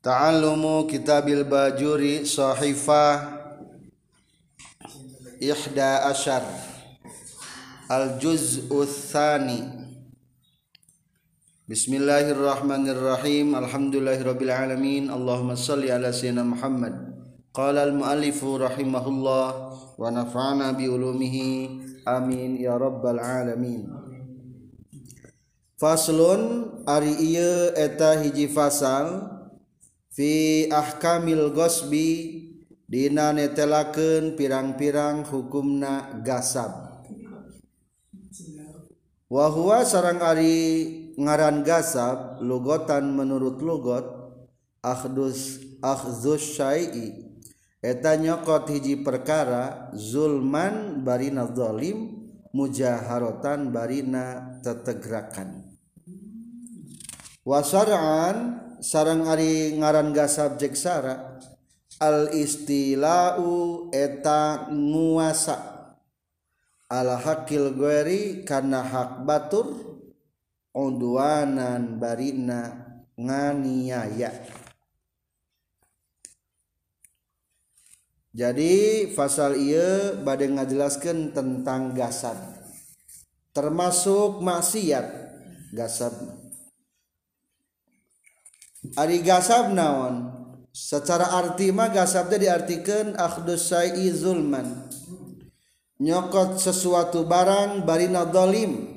Ta'allumu kitabil bajuri sahifah ihda ashar Al-juz'u thani Bismillahirrahmanirrahim Alhamdulillahirabbil alamin Allahumma salli ala sayyidina Muhammad Qala al-muallifu rahimahullah wa nafa'ana bi ulumihi amin ya rabbal alamin Faslun ari ieu eta hiji fasal fi ahkamil gosbi dina netelakeun pirang-pirang hukumna gasab. Wa huwa ari ngaran gasab lugotan menurut lugot akhdus akhdus syai'i. Eta nyokot hiji perkara zulman barina zalim mujaharatan barina tetegrakan. Wasaraan sarang Ari ngaran ga subjek Sara al istilau eta nguasa. Allah hakil Gueri karena hak Batur onduanan Barina nganiaya. Jadi pasal ia bad ngajelaskan tentang gasad. Termasuk maksiat. Gasabnya Ari gasab naon? Secara arti mah gasab teh diartikeun akhdus sa'i zulman. Nyokot sesuatu barang barina dolim.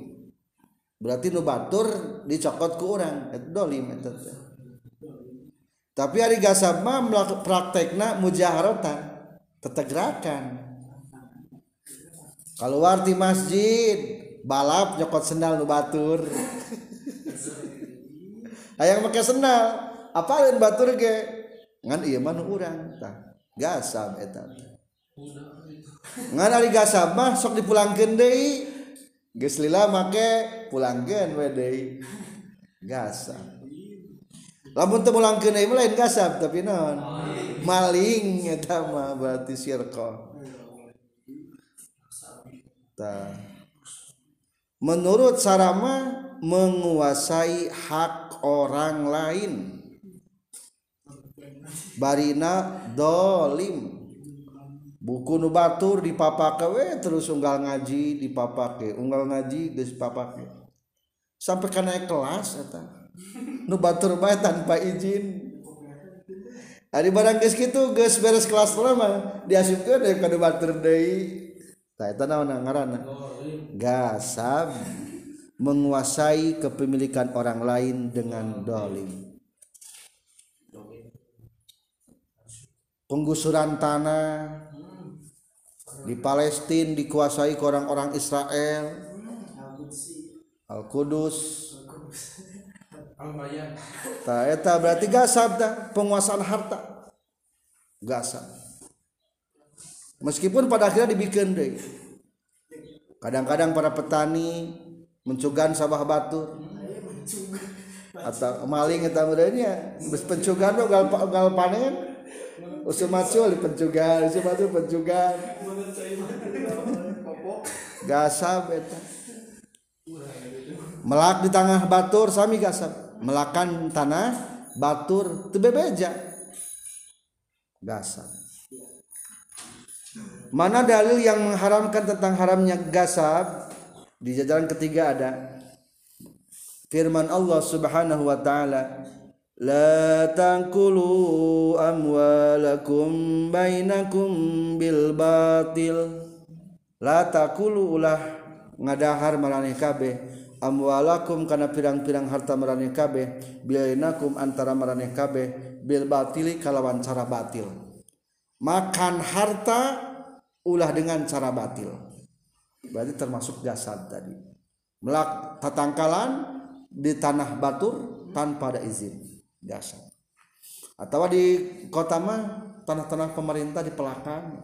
Berarti nubatur dicokot ku urang eta dolim eta tapi ari gasab mah praktekna mujaharatan tetegrakan. Kalau arti masjid balap nyokot sendal nubatur hayang make sendal apalin batur ge? Ngan ieu mah nu urang tah. Gasab eta ngan ari gasab mah sok dipulangkeun deui. Geus lila make pulangkeun we deui. Gasab lamun teu mulangkeun deui lain gasab tapi naon? Maling eta mah berarti sirqa tah. Menurut sarama menguasai hak orang lain. Barina dolim. Buku nubatur dipapakewe terus unggal ngaji dipapake. Unggal ngaji geus papake sampai ka naik kelas eta. Nu batur bae tanpa izin. Ari barang geus kitu geus beres kelas lama diasupkeun deui ka nu batur deui. Tah eta naon ngaranna? Gasab menguasai kepemilikan orang lain dengan dolim. Penggusuran tanah di Palestina dikuasai ke orang-orang Israel. Al-Qudus. Ta eta berarti gasab dah penguasaan harta. Gasab. Meskipun pada akhirnya dibikin deh. Kadang-kadang para petani mencugan sabah batur atau maling eta mudanya geus pencugan gal gal panen. Usul macul pencugan usul macul pencugan. Gasab eta. Melak di tengah batur sami gasab. Melakan tanah batur teu bebeja. Gasab. Mana dalil yang mengharamkan tentang haramnya gasab di jajaran ketiga ada firman Allah Subhanahu wa taala La tangkulu amwalakum bainakum bil batil. La takulu ulah ngadahar maraneh kabeh amwalakum kana pirang-pirang harta maraneh kabeh bainakum antara maraneh kabeh bil batili kalawan cara batil. Makan harta ulah dengan cara batil berarti termasuk jasad tadi. Melak tatangkalan di tanah batur tanpa ada izin jasad. Atau di kota mah tanah-tanah pemerintah di pelakan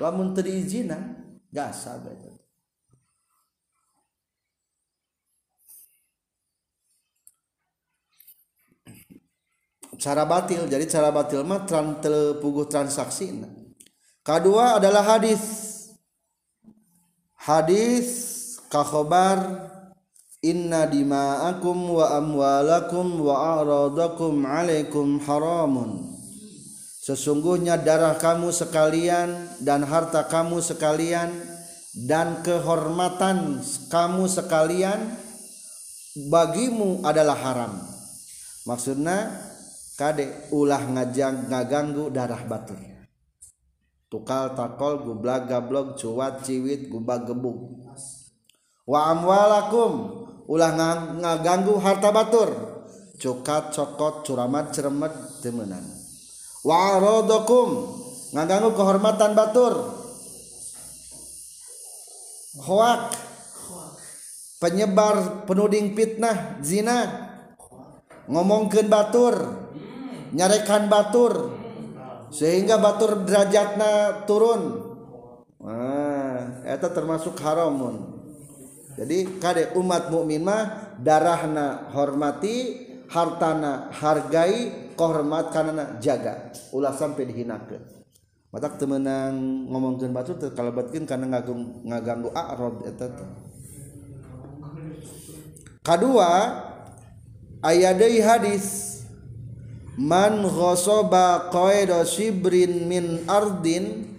lamun teu diizinan jasad itu cara batil jadi cara batil mah tran transaksi. Kedua adalah hadis hadis kakhobar Inna dima'akum wa amwalakum wa a'radakum alaikum haramun Sesungguhnya darah kamu sekalian dan harta kamu sekalian dan kehormatan kamu sekalian bagimu adalah haram. Maksudnya kade ulah ngajang ngaganggu darah batur. tukal takol gublag gablok cuat ciwit gubag gebuk wa amwalakum ulah ngaganggu harta batur. Cukat cokot curamat ceremet temenan. Wa arodokum ngaganggu kehormatan batur. Hoak. Penyebar penuding fitnah zina. Ngomongkan batur. Nyarekan batur. sehingga batur derajatna turun. Nah, eta termasuk haramun jadi kade umat mukmin mah darahna hormati hartana hargai kohormat karena jaga. Ulah sampai dihinakan matak temenang ngomongkeun batur teu kalebatkeun kana ngagung ngaganggu a'rad eta kedua kadua aya deui hadis. Man ghosoba qaida shibrin min ardin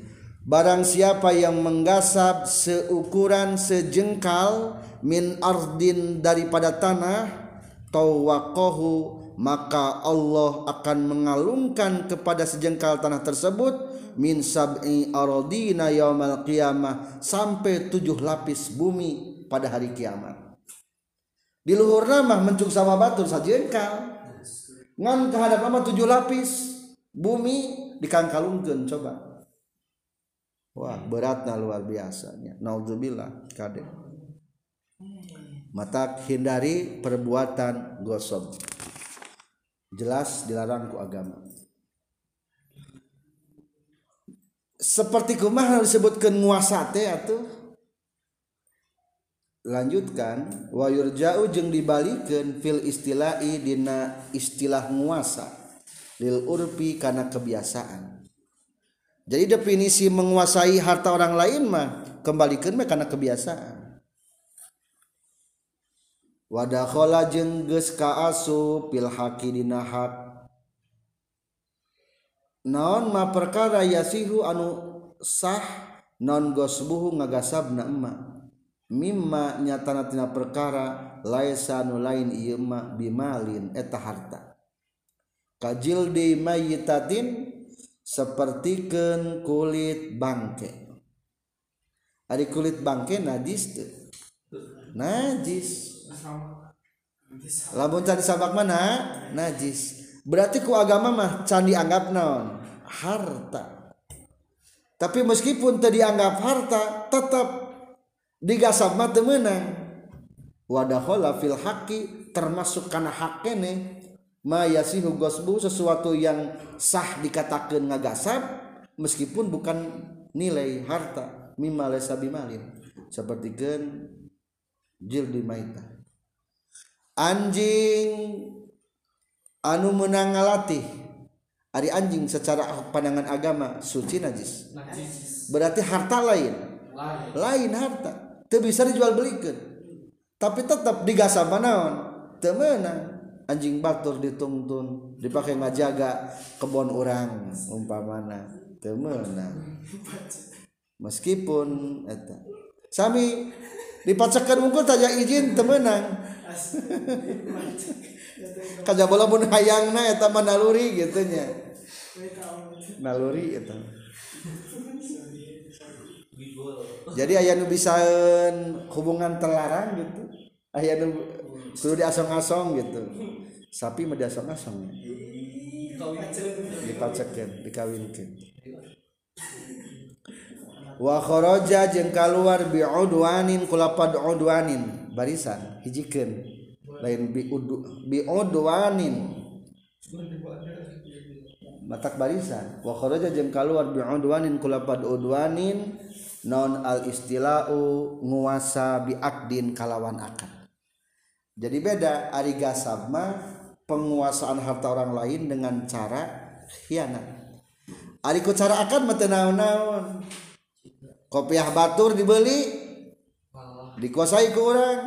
Barang siapa yang menggasap seukuran sejengkal min ardin daripada tanah tawaqahu maka Allah akan mengalungkan kepada sejengkal tanah tersebut min sab'i aradina yaumal qiyamah sampai tujuh lapis bumi pada hari kiamat. Di luhur nama mencuk sama batu sajengkal ngan kehadap ama tujuh lapis bumi dikangkalungkeun coba. Wah beratna luar biasanya. Naudzubillah kade mata hindari perbuatan gosok. Jelas dilarang ku agama. Seperti kumah disebutkan nguasa teh atuh? lanjutkan wayur jauh jeung dibalikeun fil istilahi dina istilah nguasa lil urpi karena kebiasaan. Jadi definisi menguasai harta orang lain mah kembalikan mah karena kebiasaan. Wadakhola jeung geus kaasu fil haqi dina hak. Naon ma perkara yasihu anu sah non gosbuhu ngagasabna emak. mimma nyatana tina perkara laisanu lain ieu mah bimalin eta harta. Kajil di mayitatin sapertikeun kulit bangke. Ari kulit bangke najis teu najis. Lamun candi sabak mana najis. Berarti ku agama mah candi anggap naon? Harta. Tapi meskipun tadi anggap harta tetap digasap mah menang wadakhola fil haki termasuk karena hak kene mayasihu gosbu sesuatu yang sah dikatakan ngagasap meskipun bukan nilai harta mimma laysa bimalin. Seperti gen jildi maita. Anjing anu menang ngalatih. Ari anjing secara pandangan agama suci najis, berarti harta lain. Lain, harta itu bisa dijual belikan tapi tetap digasap manaon temenang anjing batur dituntun dipakai ngajaga kebun orang umpamana. Temenang meskipun eta. Sami dipacakan unggul saja izin temenang kaja bola pun hayangna eta mah naluri gitunya naluri eta jadi ayah nu bisa eh, hubungan terlarang gitu. Ayah nu kudu diasong-asong gitu. Sapi mah diasong-asong. Dipacekeun dikawinkeun. Wa kharaja jeung kaluar bi udwanin kulapad udwanin. Barisan hijikeun. Lain bi udu bi udwanin. Matak barisan. Wa kharaja jeung kaluar bi udwanin kulapad udwanin. non al istilau nguasa biakdin kalawan akad. Jadi beda ari gasab penguasaan harta orang lain dengan cara khianat. Ari ku cara akad mah naon-naon. Kopiah batur dibeli dikuasai ku orang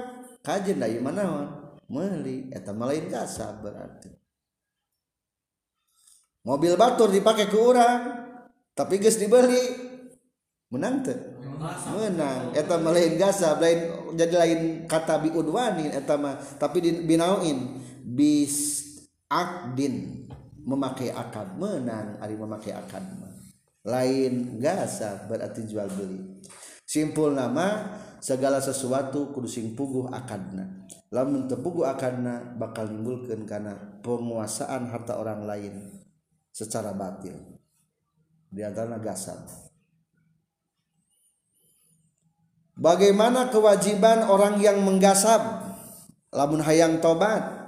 kajen dari mana naon? Meuli eta mah lain gasab berarti. Mobil batur dipakai ke orang tapi geus dibeli. Menang menang. Lain gasa lain jadi lain kata biudwani tapi binauin bis akdin memakai akad. Menang hari memakai akad lain gasa berarti jual beli. Simpul nama segala sesuatu kudu sing puguh akadna. Lamun tepuguh akadna bakal nimbulkeun karena penguasaan harta orang lain secara batil. Di antara gasab Bagaimana kewajiban orang yang menggasab lamun hayang tobat.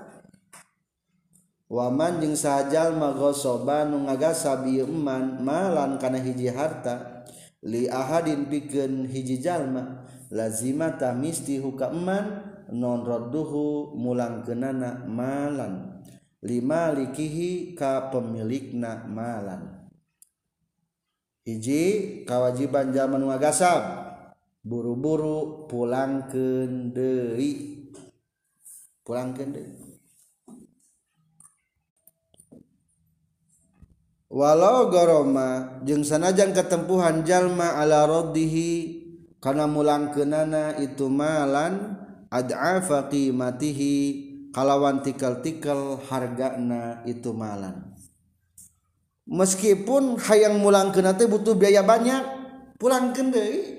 Waman jeung sajal magosoba nu ngagasab malan kana hiji harta li ahadin pikeun hiji jalma lazimata misti huka eman non radduhu mulang kenana malan lima likihi ka pemilikna malan. Hiji kewajiban zaman ngagasab buru-buru pulang kenderi pulang kenderi walau goroma jeung sanajan ketempuhan jalma ala roddihi karena mulang kenana itu malan ad'afa qimatihi kalawan tikal-tikal hargana itu malan. Meskipun hayang mulang kena teh butuh biaya banyak pulang kenderi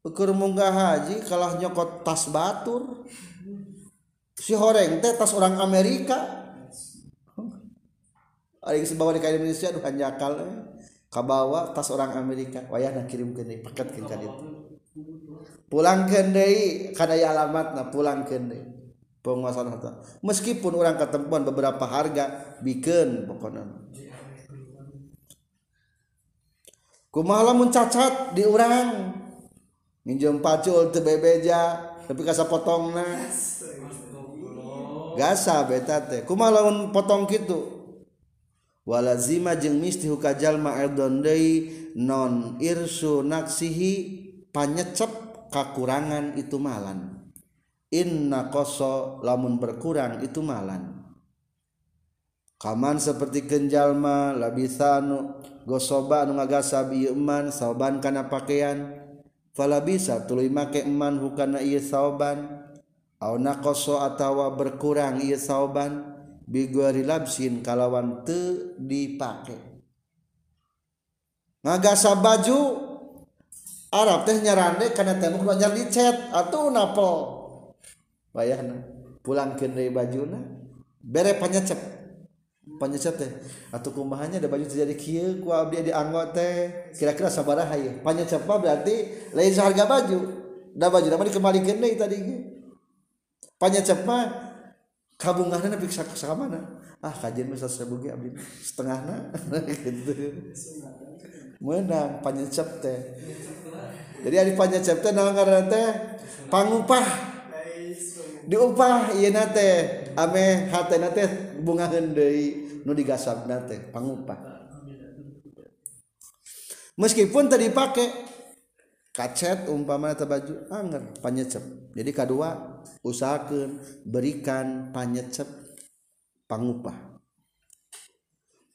ukur munggah haji kalah nyokot tas batur. Si horeng teh tas orang Amerika. Aing sebawa di Indonesia duh hanjakal eh. kabawa tas orang Amerika. Wayahna kirim ke paket ke ka ditu pulang ke deui kana alamat na pulang ke deui penguasaan harta meskipun orang ketemuan beberapa harga bikin pokoknya kumaha lamun cacat di orang minjem pacul teu bebeja tapi kasa potongna. Gasa beta teh. Kumaha lamun potong kitu? Walazima jeung misti hukajalma erdon deui non irsu naksihi panyecep kakurangan itu malan. Inna koso lamun berkurang itu malan. Kaman seperti kenjalma labisanu gosoba nu ngagasa bi iman sauban kana pakaian. fala bisa tuluy make eman hukana ieu saoban. Au naqasa atawa berkurang ieu saoban bigori labsin kalawan teu dipake. Ngagasa baju Arab teh nyarande kana tembok banyak dicet atuh napel bayahna pulang ke bajuna bere panyecep panjasa teh atau kumahannya ada baju terjadi kieu ku abdi di anggot teh kira-kira sabaraha ieu panjasa berarti lain harga baju. Da baju da mah dikembalikeun deui tadi ge panjasa mah kabungahna nepi ka mana ah kajian mah 1000 ge abdi setengahna. Gitu menang panjasa teh jadi ari panjasa teh naon ngaranna teh pangupah. Diupah ieu na teh ame hatena teh bungaheun deui. Nu digasabna teh pangupah meskipun tadi pakai kacet umpama teh baju anger panyecep. Jadi kedua usahakan berikan panyecep pangupah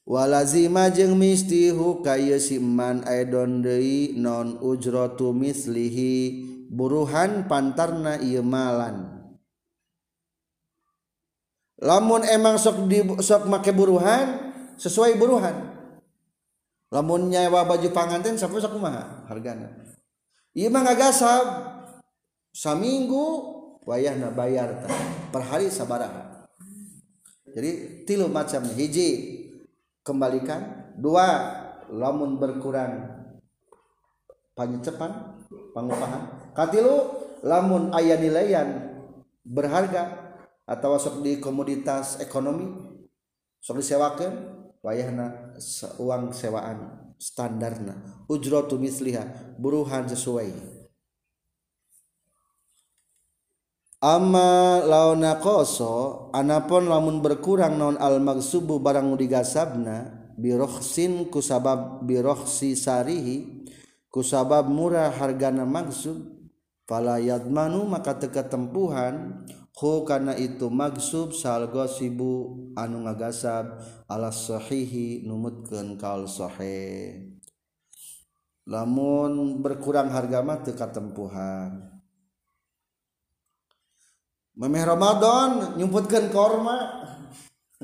walazima jeung misti hukaya siman aidon deui non ujratu mislihi. Buruhan pantarna ieu malan lamun emang sok di sok make buruhan sesuai buruhan. Lamun nyawa baju panganten sampai sok kumaha hargana. Ieu mah ngagasab saminggu wayahna bayar ta per hari sabaraha. Jadi tilu macam hiji kembalikan. Dua lamun berkurang panyecepan pangupahan katilu lamun aya nilaian berharga atau sok di komoditas ekonomi sok disewakan wayahna uang sewaan standarna. Ujratu misliha buruhan sesuai. Amma launa koso anapun lamun berkurang non al magsubu barang digasabna birohsin kusabab birohsi sarihi kusabab murah hargana maksub falayadmanu maka teka tempuhan ku kana itu magsub sal gosibu anu ngagasab alas sahihi numutkeun kaul sahih. Lamun berkurang harga mah teu katempuhan. Memeh Ramadan nyumputkeun korma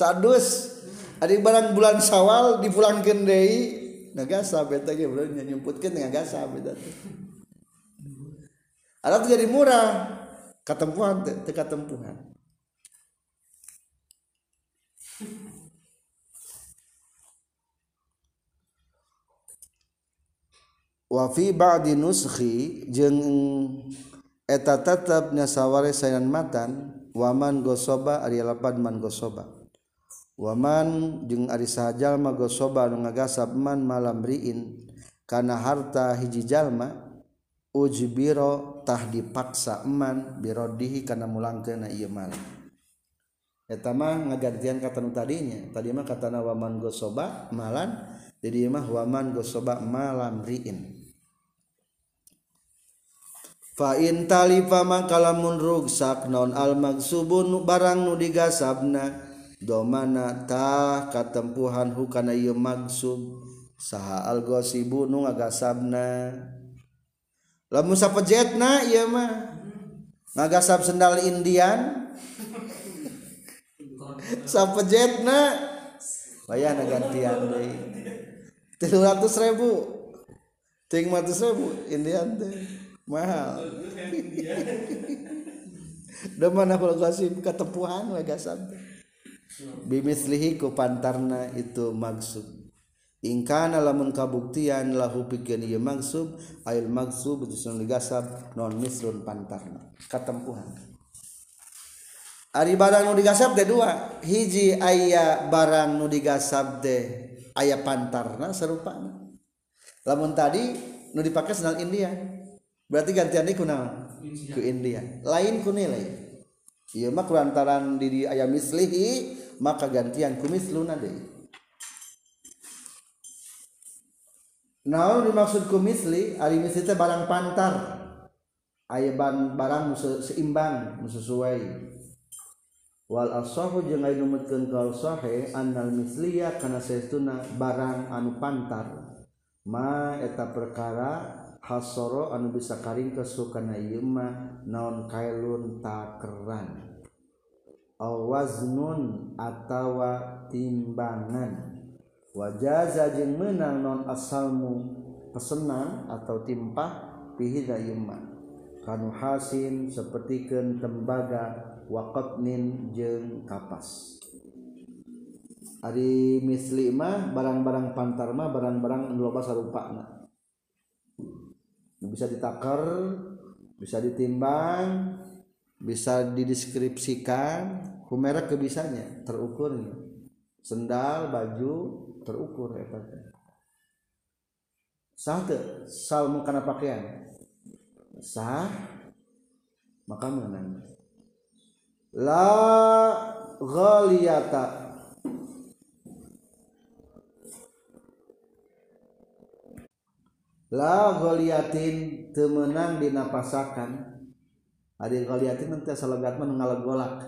sadus ada barang bulan sawal dipulangkeun deui ngagasab eta ge bro nyumputkeun ngagasab eta. Ada tuh jadi murah. Katempuhan teu katempuhan wa fi ba'di nuskhi jeung eta tetep nyasaware sayan matan waman gosoba ari lapan man gosoba. Waman jeung ari sajalma gosoba anu ngagasab man malam riin kana harta hiji jalma ujbiro tah dipaksa eman birodihi kana mulangkeuna ieu mal eta mah ngagantian kata nu tadinya. Tadi mah katana waman gosoba malan jadi mah waman gosoba malam riin. Fain talifa maka lamun rugsak non al magsubun barang nu digasabna domana tah katempuhan hukana ieu magsub saha al gosibu nu ngagasabna lamun sapejetna ieu mah. Ngagasab sendal indian. Sapejetna bayana gantian deui 300 ribu. Ting 100 ribu indian teh mahal. Mana kalau kasih ketepuhan we gasab bimislihi ku pantarna itu maksud ingkana lamun kabuktian lahu pikeun ieu maksud ail maksud itu sun digasab non mislun pantarna katempuhan. Ari barang nu digasab teh dua hiji aya barang nu digasab teh aya pantarna serupana. Lamun tadi nu dipake sendal India berarti gantian ku naon ku India. Lain ku nilai. Iya mah kulantaran diri ayam mislihi maka gantian ku misluna deui naon dimaksudku misli? Ari misli teh barang pantar. Aya barang musuh seimbang sesuai. wal asahu jeung aya numutkeun kal sahe annal misliya kana saestuna barang anu pantar. Ma eta perkara hasoro anu bisa karing kesukana ieu mah naon kailun takeran awaznun atawa timbangan. Wajaza jeung menang non asalmu pesenan atau timpah pihida yema kanu hasin sapertikeun tembaga waqatnin jeung kapas. Ari misli mah barang-barang pantar mah barang-barang loba sarupana bisa ditakar bisa ditimbang bisa dideskripsikan. Merek kebisanya terukur sendal baju terukur ya sah ke sal karena pakaian? Sah. Maka menang. La ghaliyata. La goliatin temenang dinapasakan. Ada goliatin nanti selegat menengah golak.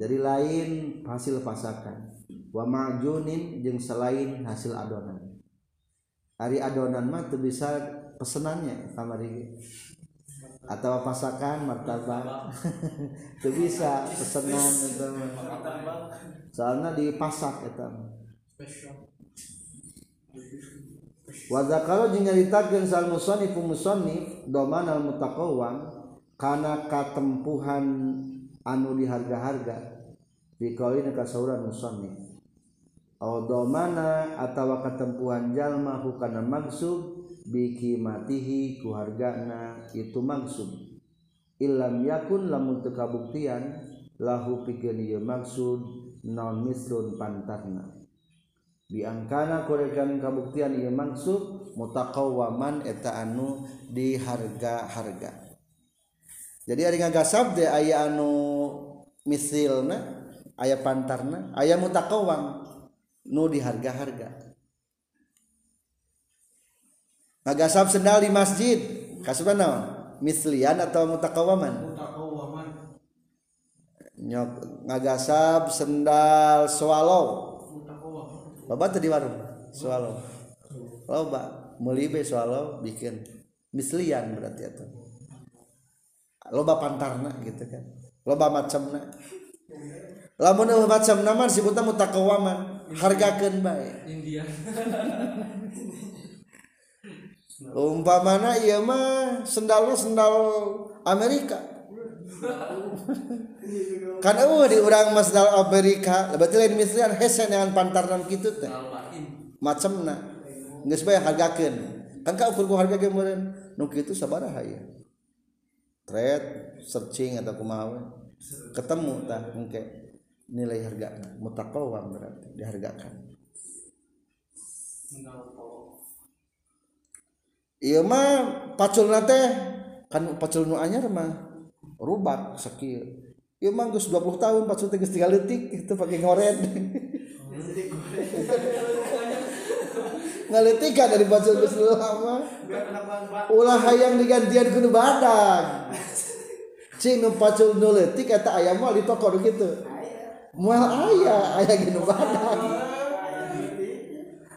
Jadi lain hasil pasakan wa majunin jeng selain hasil adonan. Hari adonan mah tuh bisa pesenannya kamari. Atau pasakan martabak. Tuh bisa pesenan itu soalnya dipasak itu Wazakalo jeung nyaritakeun sal musannif musannif doman al mutaqawwam kana katempuhan anu di harga-harga fi qaulina kasauran musannif do mana atawa ketempuan jalma hukana maksud biki matihi kuhargana itu maksud ilam yakun lamun teu kabuktian lahu pikeun ieu maksud non misrun pantarna. Biangkana korekan kabuktian ieu maksud mutaqawwaman eta anu di harga-harga jadi ari ngagasab de aya anu misilna aya pantarna aya mutaqawwam. Nu di harga-harga ngagasab sendal di masjid. Kasuban naon? Mislian atau mutakawaman? Mutakawaman. Nyok ngagasab sendal swallow. Loba tadi warung? Swallow. Loba. Meuli be swallow bikin. Mislian berarti itu loba pantarna gitu kan. Loba macamna lamun eueuh macamna mah disebutna mutakawaman hargakeun baik India. Umpa mana iya mah sendalnya sendal Amerika. Kan uh di orang mas sendal Amerika. Berarti lain mislian hesen dengan pantarnan gitu teh. Macam na nggak sebaya hargakan kan kau ukur harga kemarin nuk itu sabar ya trade searching atau kumaha ketemu tah mungkin nilai harga mutaqawam berarti dihargakan Iya mah paculna teh kan pacul nu anyar mah rubat sakieu. Ieu mah geus 20 tahun pacul teh geus 3 leutik itu pakai ngoret. Ngaletikan dari pacul geus lama. Ulah hayang digantian kudu badag. Cing nu pacul nu leutik eta aya moal di toko nu mual ayah ayah gini badan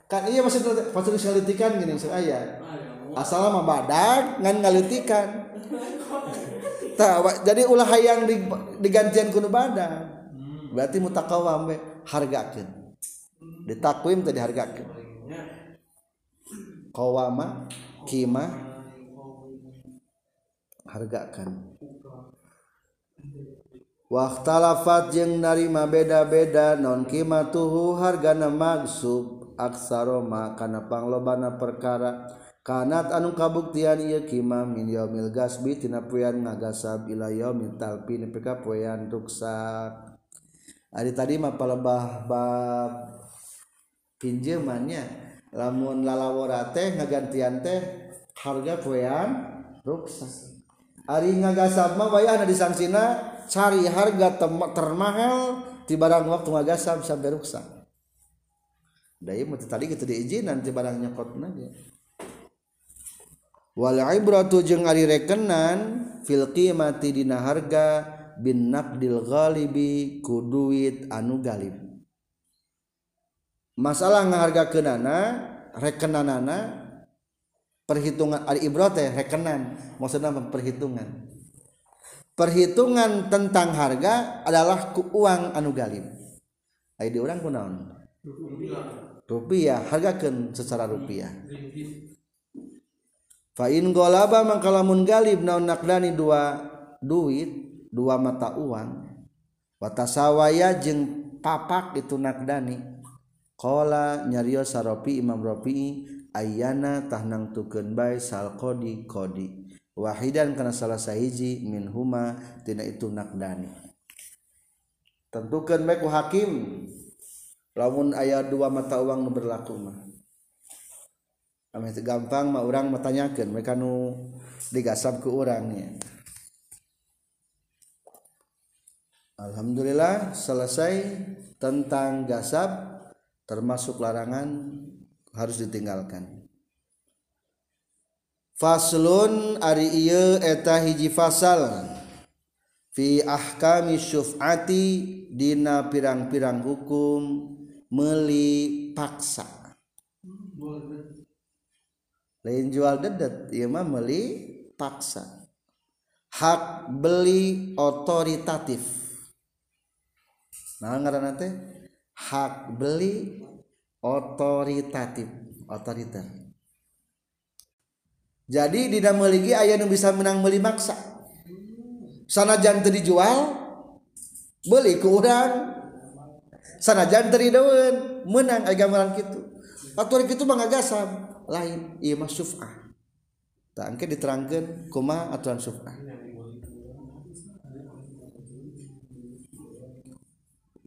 kan iya maksud bisa ngelitikan gini maksud ayah. Asal mah badan ngan ngelitikan tak jadi ulah hayang di, digantian kuno badan. Berarti mutakawam harga hargakan ditakwim tadi hargakan kawama kima hargakan Waktalafat jeung narima beda-beda non kima tuhu hargana magsub aksaroma kana panglobana perkara. Kanat anu kabuktian ieu kima min yaumil gasbi tina poean ngagasab ila yaumil talpi nepi ka poean ruksak. Ari tadi mah palebah bab pinjemannya. Lamun lalawara teh ngagantian teh harga poean ruksak. Ari ngagasab mah wayahna disangsina cari harga termahal di barang waktu ngagasab sampai ruksak. Da ieu mah tadi gitu diizinan ti barang nyokotna ge. Wal ibratu jeung ari rekenan fil qimati dina harga bin naqdil ghalibi ku duit anu galib. Masalah ngahargakeunana rekenanana perhitungan ari ibrat teh rekenan maksudnya perhitungan perhitungan tentang harga adalah ku uang anu galim. Ayo di orang kunaon rupiah. Hargakan secara rupiah. Fa in golaba mangkalamun galib naon nakdani dua duit dua mata uang watasawaya jeng papak itu nakdani. Kola nyario saropi imam ropi ayana tahnang tuken bay sal kodi kodi wahidan karena salah sahiji min huma tina itu nakdani. Tentukan ku hakim lamun ayat dua mata uang nu berlaku mah. Amin gampang mah orang matanyakan mereka nu digasap ke orangnya Alhamdulillah selesai tentang gasab termasuk larangan harus ditinggalkan. Faslun ari ieu eta hiji fasal fi ahkami syuf'ati dina pirang-pirang hukum meuli paksa. Lain jual dedet, ieu mah meuli paksa. Hak beli otoritatif. Nah ngaranna teh hak beli otoritatif, otoriter. Jadi dina meuligi aya nu bisa menang meuli maksa. Sanajan teu dijual beli ku urang. Sanajan teu dideun menang aya gambaran kitu. Aturan kitu mah lain ieu mah syuf'ah. Tah engke diterangkeun aturan syuf'ah.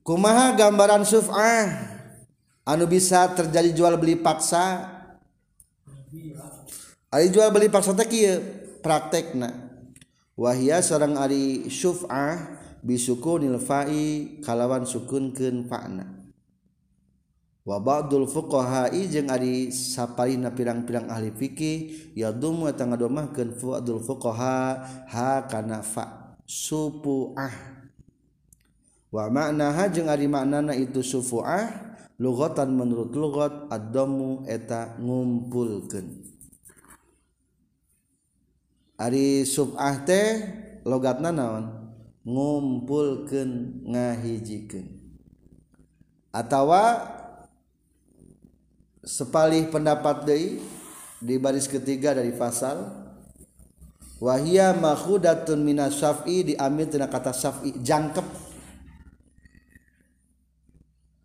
Kumaha gambaran syuf'ah anu bisa terjadi jual beli paksa Ari jual beli paksa teh kieu praktekna. Wahia sareng ari syuf'ah bisukunil fa'i kalawan sukunkeun fa'na. Wa ba'dul fuqaha'i jeung ari saparina pirang-pirang ahli fikih yadumu eta ngadomahkeun fu'adul fuqaha ha kana fa supu'ah. Wa maknaha jeung ari maknana itu sufu'ah lugatan menurut lugat ad-damu eta ngumpulkeun. Ari subah teh logatna naon? Ngumpulkeun ngahijikeun atawa sepalih pendapat deui di baris ketiga dari pasal wahia makhudatun minas syaf'i diambil tina kata syaf'i jangkep.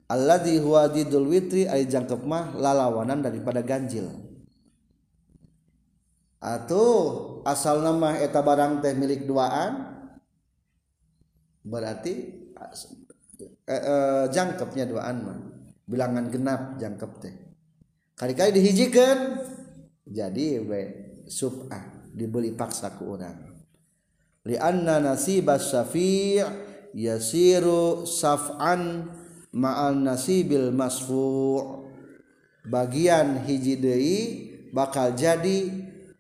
Alladzi huwa didul witri ay jangkep mah lalawanan daripada ganjil Atuh asal nama eta barang teh milik duaan berarti eh, eh, jangkepnya duaan mah. Bilangan genap jangkep teh. Kali-kali dihijikan jadi we subah dibeli paksa ke orang lianna nasibas syafi' yasiru saf'an ma'al nasibil masfu' bagian hiji deui bakal jadi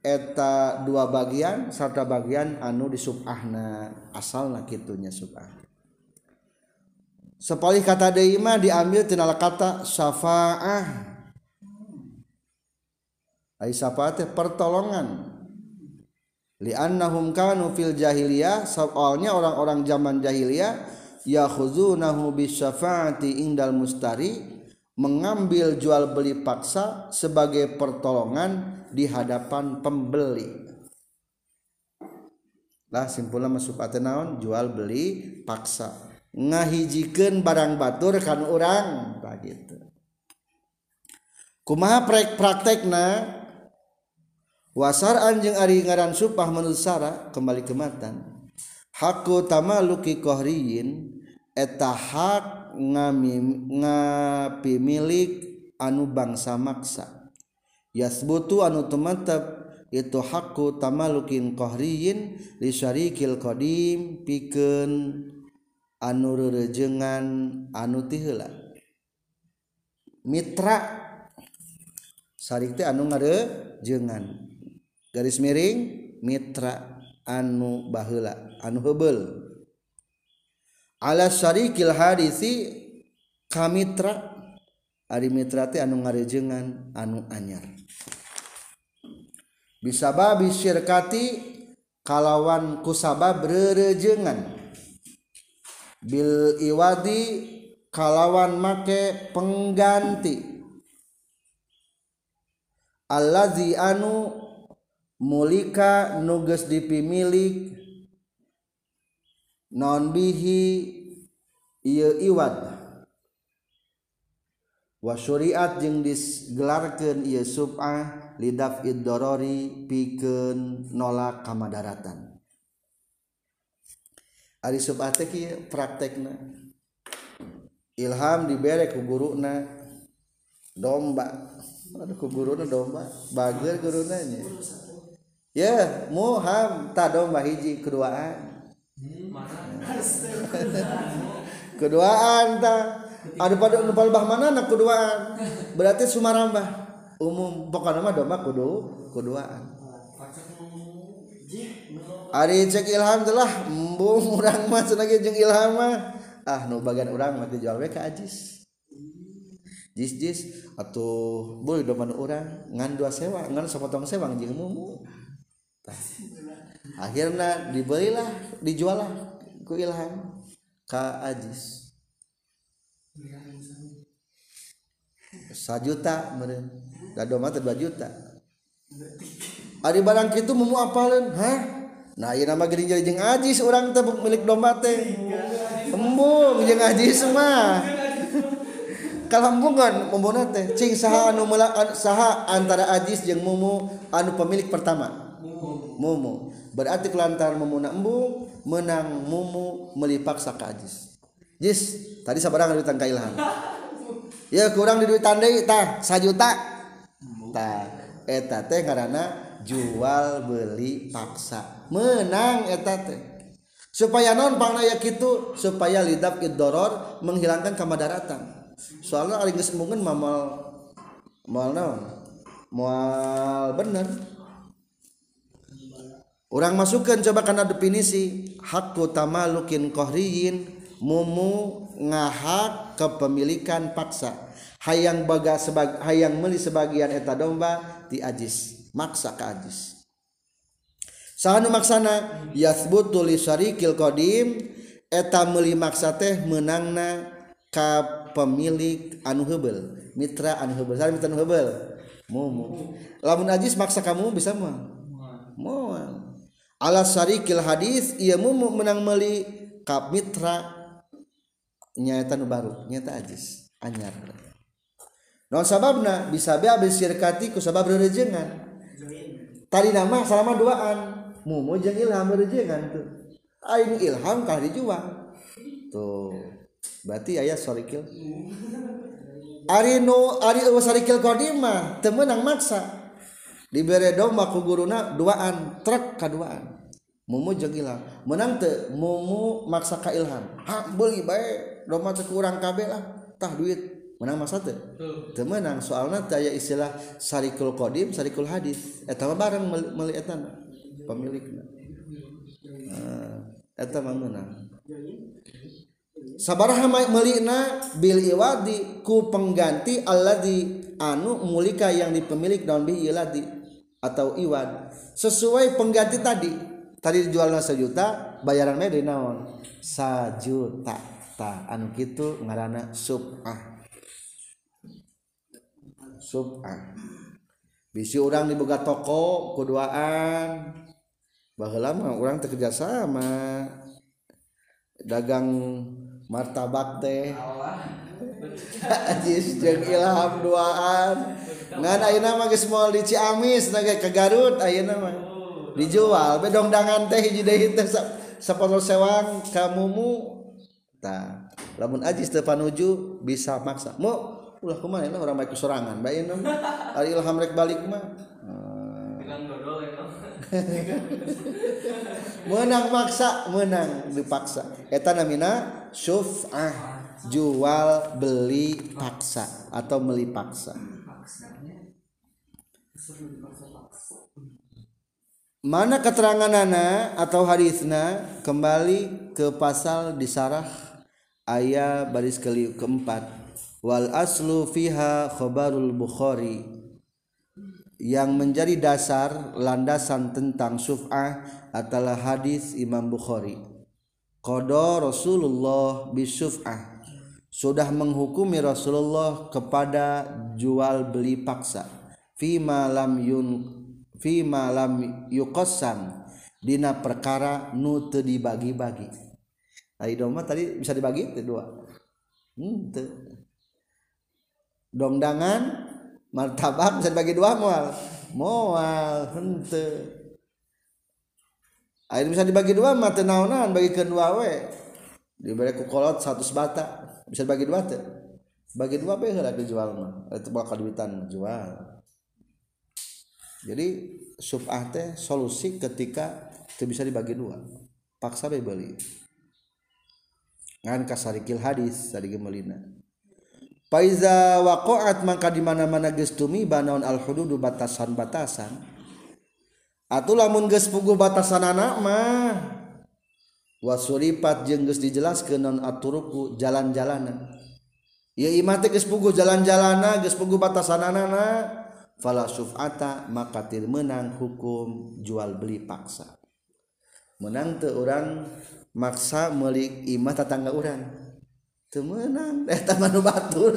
eta dua bagian serta bagian anu di subahna asal na kitunya subah. Sepalih kata deima diambil tinal kata syafaah. Ay syafaat pertolongan. Li'annahum kanu fil jahiliyah soalnya orang-orang zaman jahiliyah yakhuzunahum bis syafaati indal mustari mengambil jual beli paksa sebagai pertolongan di hadapan pembeli. Lah simpulnya masuk naon jual beli paksa ngahijikan barang batur kan orang begitu. Kumaha praktekna wasar anjing ari ngaran supah menurut Sara kembali kematan. Haku tamaluki kohriin etahak ngami ngapi milik anu bangsa maksa. Yasbutu anu tumatap itu hakku tamalukin kohriyin li syarikil qadim pikeun anu rerejengan anu tiheula mitra sarik teh anu ngarejengan. Garis miring mitra anu baheula anu hebel ala syarikil hadisi kamitra. Ari mitra teh anu ngarejengan anu anyar. Bisa babi syirkati kalawan kusabab rerejengan bil iwadi kalawan make pengganti. Allazi anu mulika nuges dipimilik non bihi ieu iwad wa syariat jeung digelarkeun ieu sub'ah lidaf iddorori pikeun nolak kamadaratan. Ari sub'ah teh kieu praktekna. Ilham dibere ku guruna domba. Aduh ku guruna domba? Bageur gurunanya ya yeah, muham ta domba hiji keduaan keduaan ta. Ada pada nupalbah mana nak keduaan. Berarti sumarambah umum. Pokoknya mah domba kudu keduaan. Ari cek ilham telah embung urang mah cenah jeung ilham mah. Ah nu bagian urang mah dijual we ka ajis. Jis jis. Atau boleh doman orang ngan dua sewa ngan sepotong sewa jeung mumu. akhirnya dibelilah dijualah ku ilham ka ajis. Sajuta meren da mah teh 2 juta. Ari barang kitu mau apalin hah? Nah ieu nama geuning jadi jeung ajis urang teh milik domba teh. Embung jeung ajis mah. Kalambungan mumbuna teh. Cing saha anu saha antara ajis jeung mumu anu pemilik pertama? Mumu. berarti kelantaran memuna embung menang mumu melipaksa ke ajis. Jis tadi sabarang duit tangka ilham. Ya kurang di duit tandai tah sajuta. Tah eta teh karena jual beli paksa. Menang eta teh. Supaya non pangnaya gitu supaya lidap idoror menghilangkan kamadaratan. Soalnya aling mungkin mamal mal naon? Mal bener. orang masukkan coba karena definisi. Hakku tamalukin kohriyin mumu ngahak kepemilikan paksa. Hayang baga sebag, hayang meli sebagian eta domba ti ajis maksa ke ajis. Sahanu maksana yasbutu li syarikil qadim. Eta meuli maksa teh menangna ka pemilik anu heubel mitra anu heubel. Sari mitra anu heubel? Mumu. Lamun ajis maksa kamu bisa mah mual. ala alasarikil hadis ia mumu menang meli kap mitra. Nyata nu baru nyata ajis anyar. Non sababna? Bisa be abis syirkati ku sabab rejengan tadi nama selama duaan. Mumu jeung ilham rejengan tuh aing ilham kah dijual? Tuh berarti ayah sarikil Ari nu ari sarikil kodima temenang maksa. dibere doma ku guruna duaan truk kaduaan mumu jeung ilham menang teu mumu maksa ka ilham. Ha beuli bae doma teu kurang kabeh lah. Tah duit. Menang masa teu teu menang. Soalna teu aya istilah sarikul qadim sarikul hadis. Eta mah bareng meuli eta pemilikna. Ah, eta mah menang. Sabaraha melina bil iwadi ku pengganti alladzi anu mulika yang dipemilik daun bi iladzi. atau iwan. Sesuai pengganti tadi. Tadi dijualnya sejuta bayaran mede naon? Sajuta ta anu kitu ngaranna subah. Subah. Bisi orang dibuka toko kuduaan. Baheula mah urang teu sama dagang martabak teh. Ajis jeung ilham duaan. Ngan ayeuna mah geus moal di Ciamis na ke Garut ayeuna mah. Dijual bedong dangan teh hiji deui teh sapoloh sewang ka mumu. Tah, lamun ajis teu panuju bisa maksa. Mo ulah kumaha lah urang baik sorangan bae ieu. Ari ilham rek balik mah. menang maksa menang dipaksa eta namina syuf'ah jual beli paksa atau beli paksa mana keterangan nana atau hadisna kembali ke pasal di sarah ayat baris keli keempat wal aslu fiha khobarul bukhari yang menjadi dasar landasan tentang suf'ah adalah hadis Imam Bukhari. Qada Rasulullah bisuf'ah. Sudah menghukumi Rasulullah kepada jual beli paksa. fima lam yun fima lam yuqassam. Dina perkara nu teu dibagi-bagi. Ari domba tadi bisa dibagi teu dua. Hmm, teu. Dongdangan martabak bisa dibagi dua moal moal henteu hmm, Air bisa dibagi dua mata naonan bagi kedua we. Diberi ku kolot satu bata bisa dibagi dua teh bagi dua be heula dijual mah eta bakal duitan jual. jadi subah teh solusi ketika itu bisa dibagi dua paksa bebeli ngan kasarikil hadis tadi gemelina Faiza waqa'at mangka di mana-mana geus tumiba naon al hududu batasan-batasan. Atuh lamun geus puguh batasanana mah wasuripat jeung geus dijelaskeun naon aturuku jalan-jalanan. Ieu imah teh geus puguh jalan-jalana, geus puguh batasanana. falasufata makatil menang hukum jual beli paksa menang ke orang maksa melik imah tetangga orang temenang eh taman batur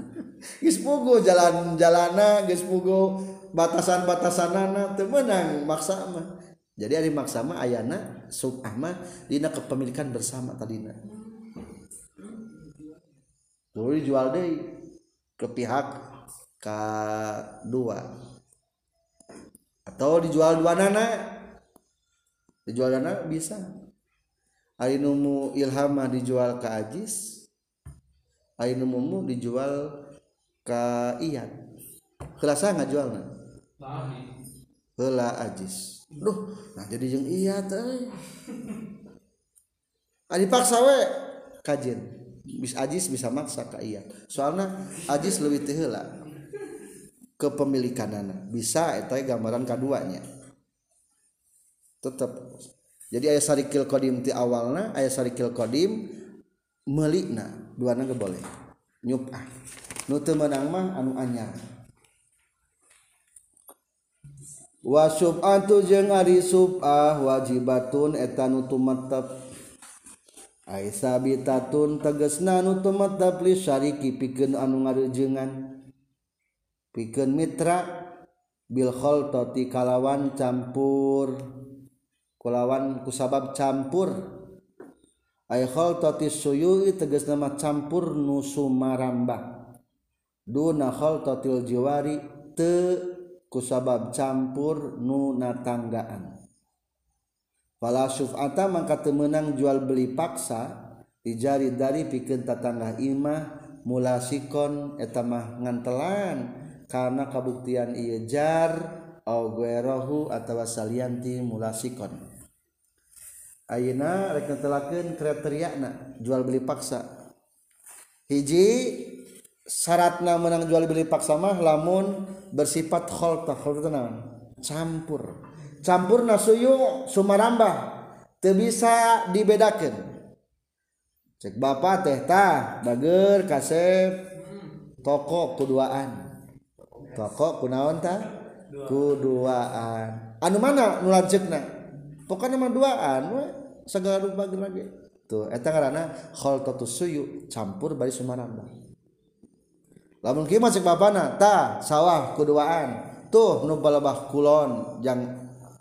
geus pugu jalan-jalana geus pugu batasan-batasanana teu meunang maksa mah. Jadi ari maksa mah ayana subah mah dina kepemilikan bersama tadina. Tuluy jual deui ke pihak K2 atau dijual dua nana dijual dana bisa. Ainumu ilhamah dijual ke Ajis. Ainumumu dijual ke Iyan kerasa nggak jualnya? Hela Ajis. Duh, nah jadi jeng iya teh. Ah, Adi paksa we. Kajen Bis Ajis bisa maksa ka iya. Soalnya Ajis lebih teh heula. kepemilikanana. Bisa eta gambaran keduanya tetap jadi ayat sarikil kodim ti awalna ayat sarikil kodim melikna. Duana ge boleh. Nyupah nu teu meunang mah anu anyar. Wa sub'atu jeung ari sub'ah wajibatun eta nu tumetep. Aisa sabitatun tegesna nu tumetep li syariki pikeun anu ngareujeungan pikeun mitra bil khaltati kalawan campur kulawan kusabab campur. Ay khaltati suyui tegas nama campur nusumaramba duna khaltatil jiwari te kusabab campur nu natanggaan. Pala syuf'ata mangka temenang jual beli paksa dijari dari pikeun tatangga imah mulasikon sikon etamah ngantelan. karena kabuktian ia jar au guerohu atau salianti mulasikon Ayeuna rek netelakeun kriteriana jual beli paksa. Hiji syaratna menang jual beli paksa mah lamun bersifat kholta kholta naon? Campur. Campur nasuyu sumarambah teu bisa dibedakan cek bapak teh tah bager kasep toko keduaan toko kunaon ta? Kuduaan. Anu mana nu lanceukna pokoknya mah duaan we. Segala rupa lagi tuh eta karena khaltatu suyu campur bari sumaramba. Lamun kieu cek bapana ta sawah kuduaan. Tuh nu balebah kulon jang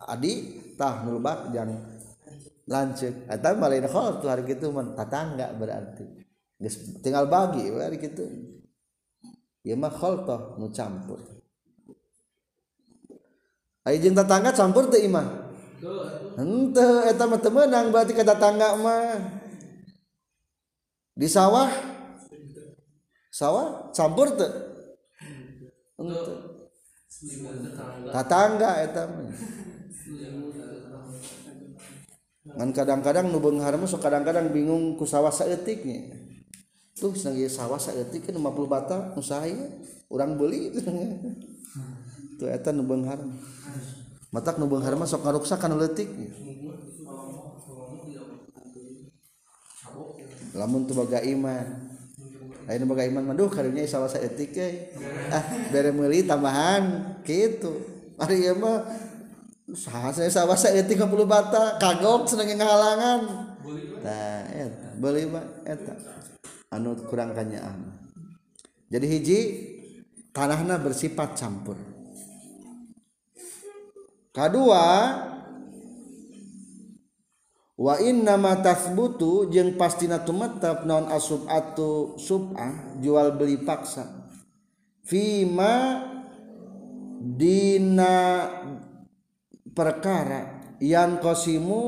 adi tah nu lebak jang lanceuk eta malain khaltu hari kitu mah tatangga berarti. Tinggal bagi hari kitu. mah kholtoh nu campur. Ayo jeung tetangga campur teu imah? Henteu eta mah teu meunang berarti ka tetangga mah. Di sawah? Sawah? Campur teu tatangga tetangga eta mah. Kan kadang-kadang nu beunghar mah sok kadang-kadang bingung ku sawah saeutiknya. tuh senang sawah saetik kan 50 bata nu sahaya urang beli tuh eta nu beunghar matak nu beunghar mah sok ngaruksakan leutik. Lamun tuh baga iman. Lain baga iman mah duh karunya sawah saetik ke ah bere meuli tambahan gitu ari ieu mah saha saya sawah saetik 50 bata kagok seneng ngahalangan. Tah eta beuli mah eta. Anu kurang kanyaan. Jadi hiji tanahna bersifat campur. Kedua wa inna ma tathbutu jeung pastina tumattap naon asubatu sub'ah jual beli paksa. Fima dina perkara yang kosimu